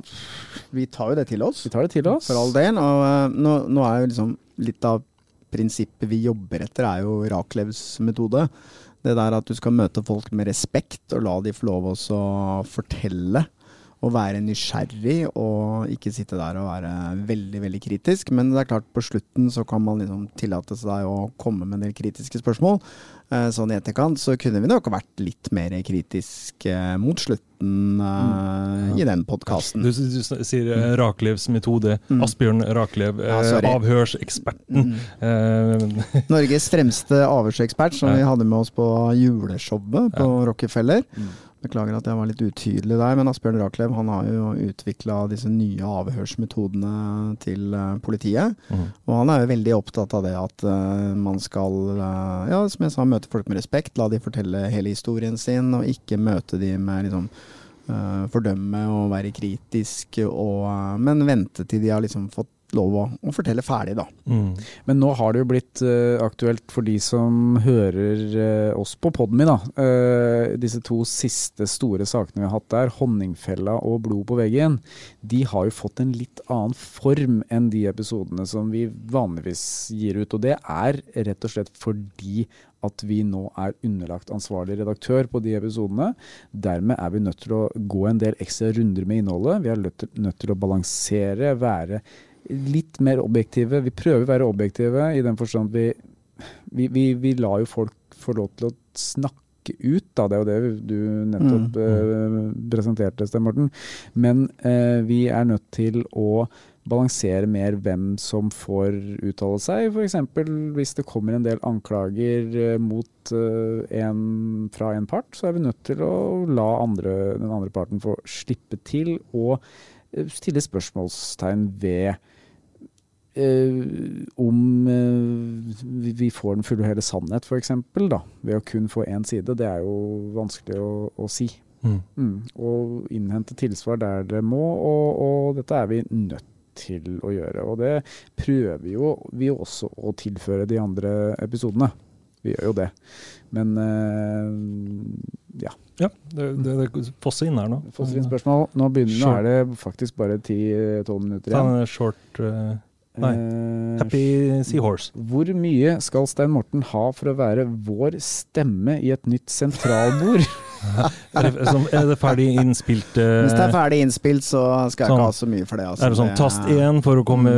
[SPEAKER 1] vi tar jo det til oss.
[SPEAKER 3] Vi tar det til oss.
[SPEAKER 1] For all del. Og uh, nå, nå er jo liksom litt av prinsippet vi jobber etter, er jo Raklevs metode. Det der at du skal møte folk med respekt og la de få lov å fortelle. Og være nysgjerrig og ikke sitte der og være veldig veldig kritisk. Men det er klart på slutten så kan man liksom tillate seg å komme med en del kritiske spørsmål. Eh, Sånn i etterkant så kunne vi nok vært litt mer kritisk eh, mot slutten eh, i den podkasten.
[SPEAKER 2] Du, du sier Raklevs metode.
[SPEAKER 1] Mm.
[SPEAKER 2] Asbjørn Raklev,
[SPEAKER 1] Ja,
[SPEAKER 2] avhørseksperten. Mm. <laughs>
[SPEAKER 1] Norges fremste avhørsekspert som
[SPEAKER 2] Ja.
[SPEAKER 1] vi hadde med oss på juleshowet på Rockefeller. Beklager at jeg var litt utydelig der, men Asbjørn Raklev han har jo utvikla disse nye avhørsmetodene til eh, politiet.
[SPEAKER 2] Mm.
[SPEAKER 1] Og han er jo veldig opptatt av det at uh, man skal, uh, ja, som jeg sa, møte folk med respekt. La de fortelle hele historien sin, og ikke møte de med liksom uh, fordømme og være kritisk, og, men vente til de har liksom fått lov å, fortelle ferdig, da.
[SPEAKER 2] mm.
[SPEAKER 3] Men nå har det jo blitt uh, aktuelt for de som hører uh, oss på Podmy, da. Uh, disse to siste store sakene vi har hatt der, 'Honningfella' og 'Blod på veggen', de har jo fått en litt annen form enn de episodene som vi vanligvis gir ut. Og det er rett og slett fordi at vi nå er underlagt ansvarlig redaktør på de episodene. Dermed er vi nødt til å gå en del ekstra runder med innholdet. Vi er nødt til å balansere, være litt mer objektive. Vi prøver å være objektive i den forstand vi, vi, vi, vi lar jo folk få lov til å snakke ut, da. Det er jo det du nettopp eh, presenterte, Sten Morten. Men uh, vi er nødt til å balansere mer hvem som får uttale seg. F.eks. hvis det kommer en del anklager eh, mot en fra en part, så er vi nødt til å la andre, den andre parten få slippe til og stille spørsmålstegn ved om eh, vi- får den fulle og hele sannhet, f.eks. Ved å kun få én side. Det er jo vanskelig å, å si.
[SPEAKER 2] Mm.
[SPEAKER 3] Mm. Og innhente tilsvar der det må, og, og dette er vi nødt til å gjøre. Og det prøver jo vi også å tilføre de andre episodene. Vi gjør jo det. Men eh, ja.
[SPEAKER 2] Ja, det, det, det fosser inn her nå.
[SPEAKER 3] Fosser inn spørsmål. Nå, begynner, nå er det faktisk bare 10-12 minutter
[SPEAKER 2] Ta
[SPEAKER 3] igjen.
[SPEAKER 2] en short eh, nei.
[SPEAKER 3] Eh,
[SPEAKER 2] Happy Seahorse.
[SPEAKER 3] Hvor mye skal Stein Morten ha for å være vår stemme i et nytt sentralbord? <laughs> <laughs>
[SPEAKER 2] Er det, som, er det ferdig innspilt eh,
[SPEAKER 1] Hvis det er ferdig innspilt, så skal jeg
[SPEAKER 2] Sånn.
[SPEAKER 1] ikke ha så mye for det. Altså.
[SPEAKER 2] Er det sånn tast én for å komme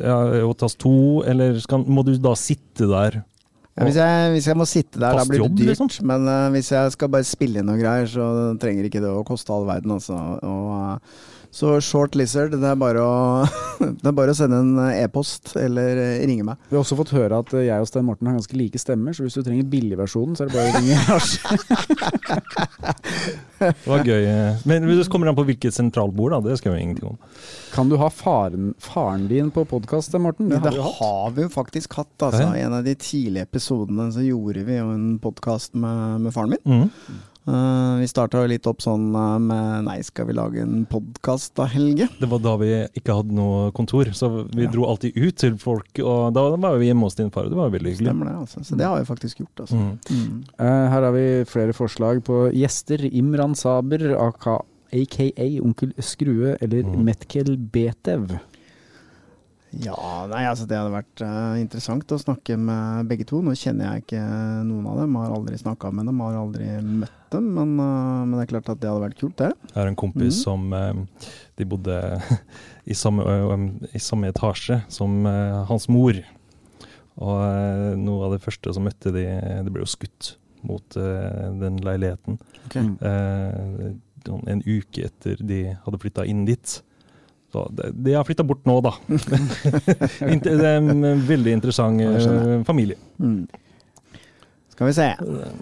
[SPEAKER 2] ja, og tast to, eller skal, må du da sitte der?
[SPEAKER 1] Ja, hvis, jeg, hvis jeg må sitte der, da blir det dyrt.
[SPEAKER 2] liksom?
[SPEAKER 1] Men uh, hvis jeg skal bare spille inn noen greier, så trenger ikke det å koste all verden, altså. Og, eh, så Short Lizard, det er bare å, <laughs> det er bare å sende en eh, e-post eller eh, ringe meg.
[SPEAKER 3] Vi har også fått høre at eh, jeg og Stein Morten har ganske like stemmer, så hvis du trenger billigversjonen, så er det bare å ringe <laughs> Lars.
[SPEAKER 2] Det var gøy. Men det kommer an på hvilket sentralbord, da. Det skal vi ingenting om.
[SPEAKER 3] Kan du ha faren, faren din på podkast, Morten? Det
[SPEAKER 1] Det
[SPEAKER 3] har vi jo
[SPEAKER 1] har vi jo faktisk hatt. Altså.
[SPEAKER 2] Ja.
[SPEAKER 1] I en av de tidlige episodene så gjorde vi jo en podkast med, med faren min.
[SPEAKER 2] Mhm.
[SPEAKER 1] Eh, vi starta jo litt opp sånn uh, med Nei, skal vi lage en podkast da, Helge?
[SPEAKER 2] Det var da vi ikke hadde noe kontor, så vi
[SPEAKER 1] Ja.
[SPEAKER 2] dro alltid ut til folk. Og da var vi hjemme hos din far, og det var veldig hyggelig.
[SPEAKER 1] Stemmer det, altså. Så det har vi faktisk gjort, altså.
[SPEAKER 2] Mm.
[SPEAKER 1] Mm.
[SPEAKER 3] Uh, her har vi flere forslag på gjester. Imran Saber, aka, aka Onkel Skrue, eller
[SPEAKER 2] Mm.
[SPEAKER 3] Metkel Betev.
[SPEAKER 1] Ja, nei, altså det hadde vært uh, interessant å snakke med begge to. Nå kjenner jeg ikke noen av dem, har aldri snakka med dem, har aldri møtt dem. Men, uh, men det er klart at det hadde vært kult, det.
[SPEAKER 2] Jeg har en kompis
[SPEAKER 1] mm.
[SPEAKER 2] som uh, De bodde <laughs> i samme, i samme etasje som hans mor. Og noe av det første som møtte de, det ble jo skutt mot den leiligheten. Okay. En uke etter de hadde flytta inn dit. Så de, de har flytta bort nå, da. <laughs> Det er en veldig interessant eh, familie.
[SPEAKER 1] Mm. Skal vi se.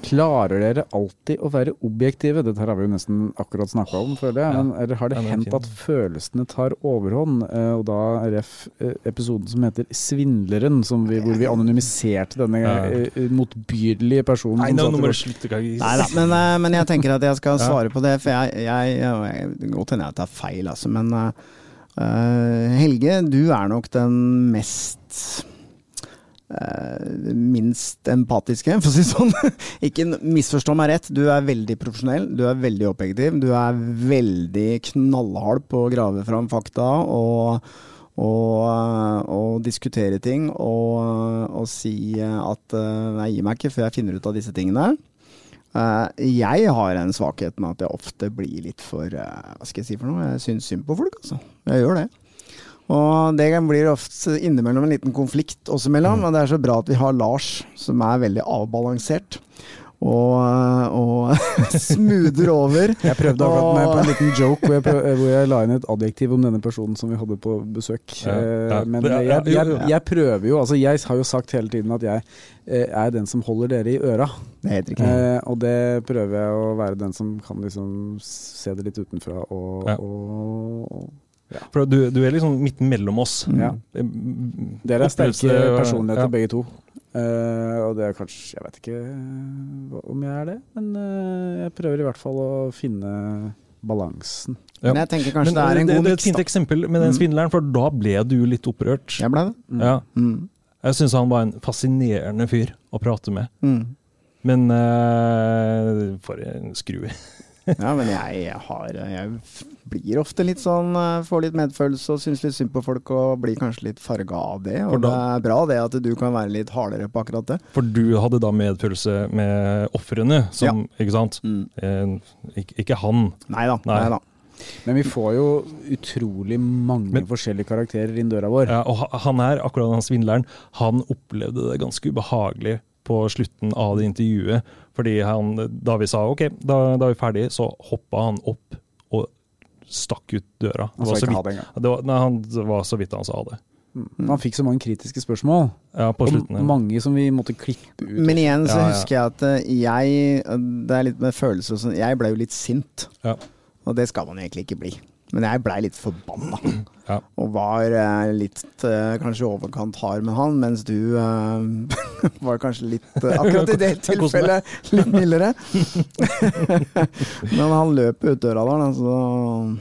[SPEAKER 3] Klarer dere alltid å være objektive? Dette har vi jo nesten akkurat snakka om, føler jeg. Men eller har det hendt at følelsene tar overhånd? Eh, Og da ref eh, episoden som heter 'Svindleren', som vi, hvor vi anonymiserte denne eh, motbydelige personen.
[SPEAKER 2] Nei, nå, må du slutte. Kagis.
[SPEAKER 1] Nei da, men, eh, men jeg tenker at jeg skal svare på det, for jeg, jeg, jeg, Godt hende jeg tar feil, altså. Men eh, eh, Helge, du er nok den mest eh, minst empatiske, for å si det sånn. <laughs> Ikke misforstå meg rett, du er veldig profesjonell, du er veldig objektiv. Du er veldig knallhard på å grave fram fakta og, og, eh, og diskutere ting. Og, og si at eh, nei, gi meg ikke før jeg finner ut av disse tingene. Eh, jeg har en svakhet med at jeg ofte blir litt for eh, Hva skal jeg si for noe? Jeg syns synd på folk, altså. Jeg gjør det. Og det blir ofte innimellom en liten konflikt oss imellom, og det er så bra at vi har Lars, som er veldig avbalansert. Og, og <laughs> smoother over.
[SPEAKER 3] Jeg prøvde akkurat meg på en liten joke hvor jeg, prøv, hvor jeg la inn et adjektiv om denne personen som vi hadde på besøk.
[SPEAKER 2] Ja, ja.
[SPEAKER 3] Eh, Men jeg, jeg, jeg prøver jo Altså, jeg har jo sagt hele tiden at jeg eh, er den som holder dere i øra.
[SPEAKER 1] Det heter ikke
[SPEAKER 3] Eh, og det prøver jeg å være den som kan liksom se det litt utenfra og,
[SPEAKER 2] Ja.
[SPEAKER 3] og
[SPEAKER 2] For du, du er liksom midt mellom oss.
[SPEAKER 3] Ja.
[SPEAKER 2] Eh,
[SPEAKER 3] Dere er sterke personligheter
[SPEAKER 2] ja.
[SPEAKER 3] begge to. Eh, og det er kanskje Jeg vet ikke om jeg er det, men uh, jeg prøver i hvert fall å finne balansen.
[SPEAKER 2] Ja.
[SPEAKER 1] Men jeg tenker kanskje
[SPEAKER 2] Men
[SPEAKER 1] det er en
[SPEAKER 2] det,
[SPEAKER 1] god
[SPEAKER 2] det er et fint eksempel med den
[SPEAKER 1] Mm.
[SPEAKER 2] svindleren, for da ble du litt opprørt.
[SPEAKER 1] Jeg ble det.
[SPEAKER 3] Mm.
[SPEAKER 2] Ja.
[SPEAKER 1] Mm.
[SPEAKER 2] Jeg syns han var en fascinerende fyr å prate med.
[SPEAKER 1] Mm.
[SPEAKER 2] Men uh, for en skrue.
[SPEAKER 1] Ja, men jeg, jeg har Jeg blir ofte litt sånn eh, Får litt medfølelse og syns litt synd på folk og blir kanskje litt farga av det.
[SPEAKER 2] Og
[SPEAKER 1] Og det er bra det at du kan være litt hardere på akkurat det.
[SPEAKER 2] For du hadde da medfølelse med ofrene, ja. Ikke sant?
[SPEAKER 1] Mm.
[SPEAKER 2] Eh, ikke, ikke han.
[SPEAKER 1] Neida.
[SPEAKER 2] Nei.
[SPEAKER 1] Da.
[SPEAKER 3] Men vi får jo utrolig mange
[SPEAKER 2] Men-
[SPEAKER 3] forskjellige karakterer inn døra vår.
[SPEAKER 2] Ja, og han her, akkurat han svindleren, han opplevde det ganske ubehagelig på slutten av det intervjuet. Fordi han, da vi sa ok, da, da er vi ferdige, så hoppa han opp stakk ut døra. Det
[SPEAKER 3] Han
[SPEAKER 2] var
[SPEAKER 3] sa
[SPEAKER 2] så
[SPEAKER 3] ikke ha det engang.
[SPEAKER 2] det var, nei, han, det var så vidt han sa det.
[SPEAKER 3] Mm. Han fikk så mange kritiske spørsmål,
[SPEAKER 2] Ja, på
[SPEAKER 3] og
[SPEAKER 2] slutten. ja.
[SPEAKER 3] mange som vi måtte klippe ut.
[SPEAKER 1] Men igjen så
[SPEAKER 2] Ja, ja.
[SPEAKER 1] husker jeg at eh, jeg Det er litt med følelser og sånn. Jeg ble jo litt sint.
[SPEAKER 2] Ja.
[SPEAKER 1] Og det skal man egentlig ikke bli. Men jeg blei litt forbanna.
[SPEAKER 2] Ja.
[SPEAKER 1] Og var eh, litt eh, kanskje overkant hard med han, mens du eh, <laughs> var kanskje litt eh, Akkurat i det tilfellet litt mildere. <laughs> men han løp ut døra der, så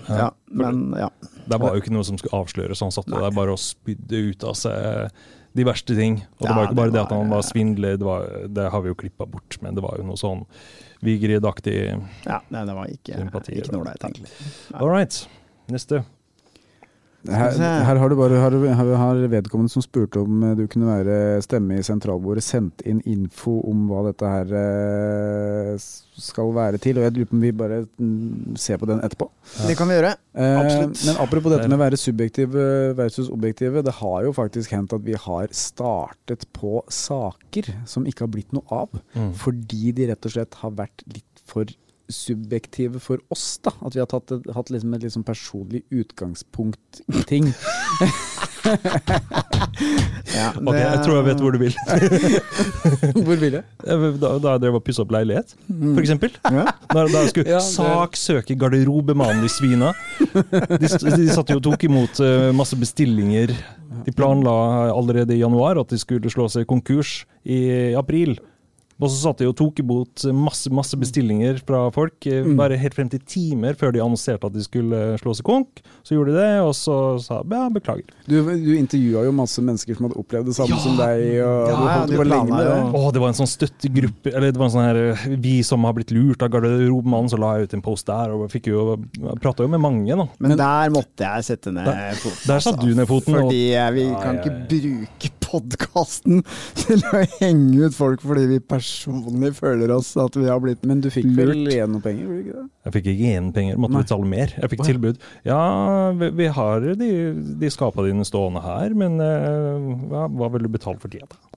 [SPEAKER 2] Ja.
[SPEAKER 1] Men ja.
[SPEAKER 2] Det var jo ikke noe som skulle avsløres, han satt der bare og spydde ut av seg de verste ting. Og det var jo ikke bare
[SPEAKER 1] det
[SPEAKER 2] det at han
[SPEAKER 1] var-
[SPEAKER 2] var svindler, det, var, det har vi jo klippa bort, men det var jo noe sånn Vigrid-aktig.
[SPEAKER 1] ja nei, det var ikke,
[SPEAKER 2] Sympatier,
[SPEAKER 1] ikke noe ålreit, egentlig.
[SPEAKER 2] All right, neste.
[SPEAKER 3] Her, her har du bare har, har, har vedkommende som spurte om eh, du kunne være stemme i sentralbordet, sendt inn info om hva dette her eh, skal være til. Og jeg lurer på om vi bare mm, ser på den etterpå.
[SPEAKER 1] Det kan vi gjøre.
[SPEAKER 3] Eh,
[SPEAKER 1] Absolutt.
[SPEAKER 3] Men apropos dette med å være subjektive versus objektive. Det har jo faktisk hendt at vi har startet på saker som ikke har blitt noe av.
[SPEAKER 2] Mm.
[SPEAKER 3] Fordi de rett og slett har vært litt for subjektive for oss. da. At vi har tatt hatt liksom et sånn personlig utgangspunkt i ting. <laughs>
[SPEAKER 1] Ja,
[SPEAKER 2] Ok, jeg tror jeg vet hvor du vil. <laughs>
[SPEAKER 3] Hvor vil jeg?
[SPEAKER 2] Da, da jeg drev og pussa opp leilighet, for eksempel.
[SPEAKER 1] Ja.
[SPEAKER 2] Da, da jeg skulle
[SPEAKER 3] Ja, det-
[SPEAKER 2] saksøke garderobemannen, de svina. De, de satt jo og tok imot uh, masse bestillinger. De planla allerede i januar at de skulle slå seg konkurs i april. Og så satt de og tok imot masse, masse bestillinger fra folk, eh,
[SPEAKER 3] Mm.
[SPEAKER 2] bare helt frem til timer før de annonserte at de skulle slå seg konk. Så gjorde de det, og så sa de ja, beklager.
[SPEAKER 3] Du, du intervjua jo masse mennesker som hadde opplevd det samme som deg. Og
[SPEAKER 1] Ja,
[SPEAKER 3] du
[SPEAKER 1] ja,
[SPEAKER 3] holdt på lenge med det.
[SPEAKER 2] Å, det var en sånn støttegruppe Eller det var en sånn her eh, Vi som har blitt lurt av garderobemannen, så la jeg ut en post der, og fikk jo prata jo med mange, da.
[SPEAKER 1] Men der måtte jeg sette ned
[SPEAKER 2] Der-
[SPEAKER 1] foten.
[SPEAKER 2] der satte du ned foten, og-
[SPEAKER 1] Fordi eh, vi
[SPEAKER 2] Ja,
[SPEAKER 1] kan
[SPEAKER 2] ja,
[SPEAKER 1] ikke
[SPEAKER 2] ja.
[SPEAKER 1] bruke podkasten <laughs> til å henge ut folk fordi vi personlig føler oss at vi har blitt
[SPEAKER 3] Men du fikk vel igjen noen penger, gjorde du ikke det?
[SPEAKER 2] Jeg fikk ikke igjen penger, måtte
[SPEAKER 3] Nei.
[SPEAKER 2] betale mer. Jeg fikk
[SPEAKER 3] Å,
[SPEAKER 2] tilbud. Ja, vi, vi har de, de skapa dine stående her, men uh, hva, hva vil du betale for det? da?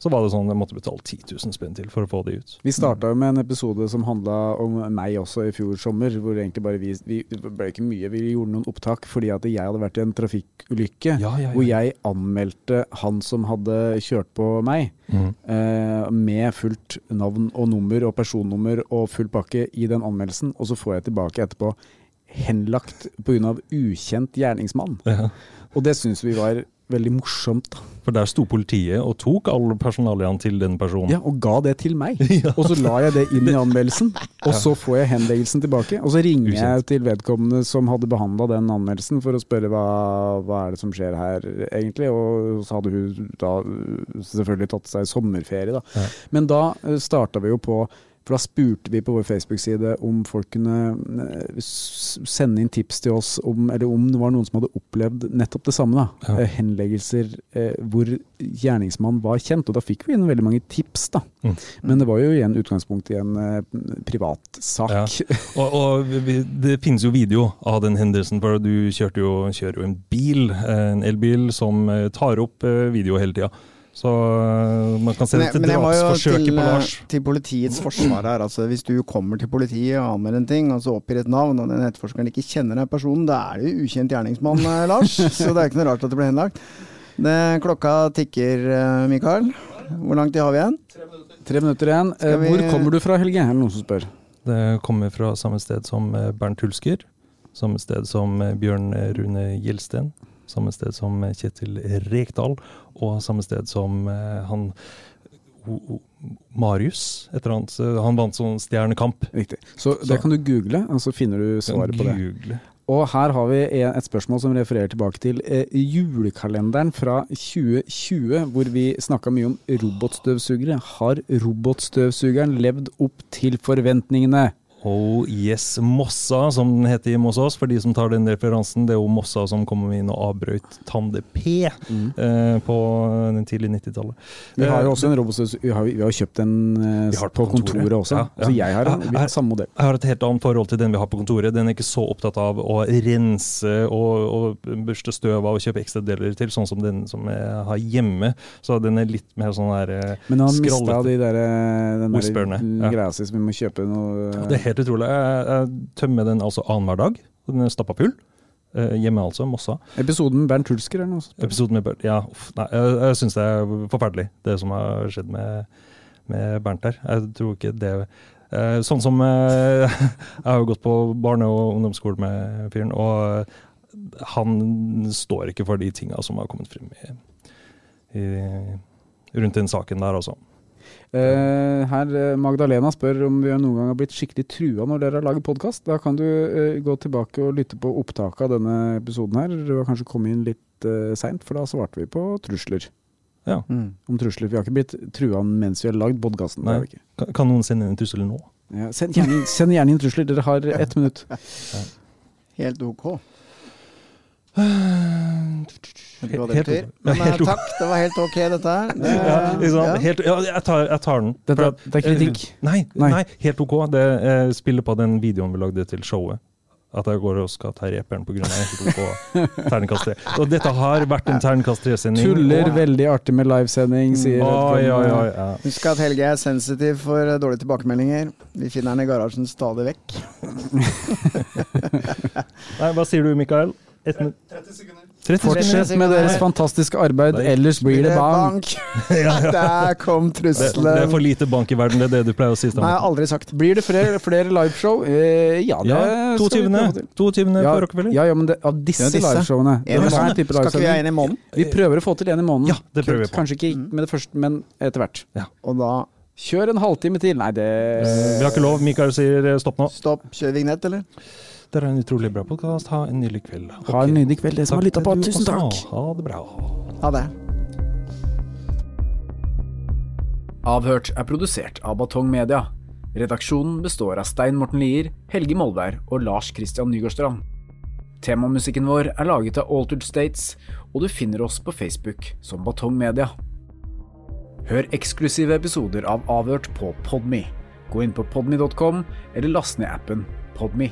[SPEAKER 2] Så var det sånn jeg måtte betale 10 000 spenn til for å få de ut.
[SPEAKER 3] Vi starta med en episode som handla om meg også i fjor sommer. Hvor egentlig bare vi, vi Det ble ikke mye, vi gjorde noen opptak fordi at jeg hadde vært i en trafikkulykke.
[SPEAKER 2] Ja, ja, ja.
[SPEAKER 3] Hvor jeg anmeldte han som hadde kjørt på meg,
[SPEAKER 2] mm.
[SPEAKER 3] eh, med fullt navn og nummer og personnummer og full pakke i den anmeldelsen. Og så får jeg tilbake etterpå henlagt pga. ukjent gjerningsmann.
[SPEAKER 2] Ja.
[SPEAKER 3] Og det syns vi var veldig morsomt. da.
[SPEAKER 2] For der sto politiet og tok alle personalien til den personen.
[SPEAKER 3] Ja, Og ga det til meg. <laughs> Og så la jeg det inn i anmeldelsen, og så får jeg henleggelsen tilbake. Og så ringer jeg til vedkommende som hadde behandla den anmeldelsen for å spørre hva, hva er det som skjer her egentlig, og så hadde hun da selvfølgelig tatt seg sommerferie, da.
[SPEAKER 2] Ja.
[SPEAKER 3] Men da starta vi jo på for da spurte vi på vår Facebook-side om folk kunne eh, sende inn tips til oss om, eller om det var noen som hadde opplevd nettopp det samme. da,
[SPEAKER 2] Ja.
[SPEAKER 3] Eh, Henleggelser eh, hvor gjerningsmannen var kjent. Og da fikk vi inn veldig mange tips, da.
[SPEAKER 2] Mm.
[SPEAKER 3] Men det var jo igjen utgangspunkt i en privatsak.
[SPEAKER 2] Ja. Og, og vi, det finnes jo video av den hendelsen, for du jo, kjører jo en bil, en elbil, som tar opp video hele tida. Så eh, man kan se
[SPEAKER 1] Men
[SPEAKER 2] det til drapsforsøket på Lars.
[SPEAKER 1] til politiets forsvar her. Altså, hvis du kommer til politiet og anmelder en ting, og så oppgir et navn, og den etterforskeren ikke kjenner den personen, da er det jo ukjent gjerningsmann, eh, Lars. <laughs> Så det er ikke noe rart at det blir henlagt. Det, klokka tikker, eh, Mikael. Hvor lang tid har vi igjen?
[SPEAKER 3] Tre minutter igjen. Eh,
[SPEAKER 1] Skal vi-
[SPEAKER 3] Hvor kommer du fra, Helge? Er det noen som spør?
[SPEAKER 2] Det kommer fra samme sted som eh, Bernt Hulsker. Samme sted som eh, Bjørn Rune Gjelsten. Samme sted som Kjetil Rekdal. Og samme sted som eh, han Marius. Et eller annet. eh, Han vant sånn Stjernekamp.
[SPEAKER 3] Riktig. Så,
[SPEAKER 2] Så-
[SPEAKER 3] det kan du google, og så finner du svaret på det.
[SPEAKER 2] Google.
[SPEAKER 3] Og her har vi et spørsmål som refererer tilbake til eh, julekalenderen fra 2020, hvor vi snakka mye om robotstøvsugere. Har robotstøvsugeren levd opp til forventningene?
[SPEAKER 2] Oh yes, Mossa, som den heter hos oss. For de som tar den referansen, det er jo Mossa som kom inn og avbrøt Tande P eh, på den tidlige 90-tallet.
[SPEAKER 3] Vi har jo
[SPEAKER 2] Eh,
[SPEAKER 3] også en robotstøvsuger. Vi har, vi har kjøpt en eh,
[SPEAKER 2] har
[SPEAKER 3] på
[SPEAKER 2] på
[SPEAKER 3] kontoret,
[SPEAKER 2] kontoret.
[SPEAKER 3] også.
[SPEAKER 2] Ja, ja.
[SPEAKER 3] Så jeg har en. Vi har samme modell.
[SPEAKER 2] Jeg har et helt annet forhold til den vi har på kontoret. Den er ikke så opptatt av å rense og, og børste støv av og kjøpe ekstra deler til, sånn som den som jeg har hjemme. Så den er litt mer sånn der eh,
[SPEAKER 3] Men han mista de der, eh, den der greia si, som vi må kjøpe noe
[SPEAKER 2] Det er helt utrolig. Jeg, jeg tømmer den altså annenhver dag. Den er stappa full. Eh, hjemme altså, Mossa.
[SPEAKER 3] Episoden med Bernt Hulsker eller noe sånt.
[SPEAKER 2] Episoden med Bernt Ja, uff, nei, jeg, jeg syns det er forferdelig, det som har skjedd med, med Bernt her. Jeg tror ikke det eh, Sånn som eh, <laughs> Jeg har jo gått på barne- og ungdomsskole med fyren, og han står ikke for de tinga som har kommet frem i, i, rundt den saken der, altså.
[SPEAKER 3] Eh, her, eh, Magdalena spør om vi noen gang har blitt skikkelig trua når dere har laget podkast. Da kan du uh, gå tilbake og lytte på opptaket av denne episoden her. Du har kanskje kommet inn litt uh, seint, for da svarte vi på trusler.
[SPEAKER 2] Ja.
[SPEAKER 1] Mm.
[SPEAKER 3] Om trusler. Vi har ikke blitt trua mens vi har lagd podkasten.
[SPEAKER 2] Kan, kan noen sende en trussel nå?
[SPEAKER 3] Ja, send, gjerne, send gjerne inn trusler. Dere har ett minutt. <laughs>
[SPEAKER 1] Helt ok. <sighs>
[SPEAKER 2] Helt-
[SPEAKER 1] Men eh, takk, det var helt ok, dette her. Det, <laughs>
[SPEAKER 2] Ja, liksom,
[SPEAKER 1] ja.
[SPEAKER 2] Helt, ja, jeg, tar, jeg tar den.
[SPEAKER 3] Dette,
[SPEAKER 2] at-
[SPEAKER 3] det er kritikk.
[SPEAKER 2] Nei,
[SPEAKER 3] Nei.
[SPEAKER 2] nei. helt ok. Det eh, spiller på den videoen vi lagde til showet. At jeg går og skal ta reperen pga. terningkast 3. Og dette har vært en terningkast 3-sending.
[SPEAKER 3] Tuller veldig artig med livesending, sier vedkommende.
[SPEAKER 2] oi, ja.
[SPEAKER 1] Husk at Helge er sensitiv for eh, dårlige tilbakemeldinger. Vi finner han i garasjen stadig vekk. <laughs>
[SPEAKER 2] Nei, hva sier du, Mikael? Et minutt. 30 sekunder. 30
[SPEAKER 3] Fortsett med deres fantastiske arbeid,
[SPEAKER 2] Nei.
[SPEAKER 3] ellers blir det bank. <laughs>
[SPEAKER 2] Ja, ja.
[SPEAKER 1] Der kom
[SPEAKER 2] Det, det er for lite bank i verden, det er det du pleier å si.
[SPEAKER 1] Nei,
[SPEAKER 2] Stemmer.
[SPEAKER 1] aldri sagt.
[SPEAKER 3] Blir det flere, flere liveshow? Eh, ja, det
[SPEAKER 2] Ja,
[SPEAKER 3] skal vi prøve
[SPEAKER 2] 22.
[SPEAKER 3] til.
[SPEAKER 2] 22.
[SPEAKER 3] Ja,
[SPEAKER 2] på Rockefeller.
[SPEAKER 3] ja, ja, men det, av disse,
[SPEAKER 1] Ja, disse.
[SPEAKER 3] liveshowene.
[SPEAKER 1] Skal ikke vi ha en i måneden?
[SPEAKER 3] Vi prøver å få til en i måneden.
[SPEAKER 2] Ja, det prøver vi på.
[SPEAKER 3] Kanskje ikke med det første, men etter hvert.
[SPEAKER 1] Og da
[SPEAKER 3] Kjør en halvtime til. Nei, det
[SPEAKER 2] Vi har ikke lov. Mikael sier eh, stopp nå.
[SPEAKER 1] stopp, kjør vignett, eller?
[SPEAKER 2] Dere har en utrolig bra podkast. Ha en nydelig kveld.
[SPEAKER 3] Ha en nydelig kveld, dere som har lytta på. Tusen
[SPEAKER 2] også.
[SPEAKER 3] takk.
[SPEAKER 2] Ha det bra.
[SPEAKER 1] Ha det.
[SPEAKER 4] Avhørt er produsert av Batong Media. Redaksjonen består av Stein Morten Lier, Helge Molvær og Lars Christian Nygårdstrand. Temamusikken vår er laget av Altered States, og du finner oss på Facebook som Batong Media. Hør eksklusive episoder av Avhørt på Podme. Gå inn på podme.com, eller last ned appen Podme.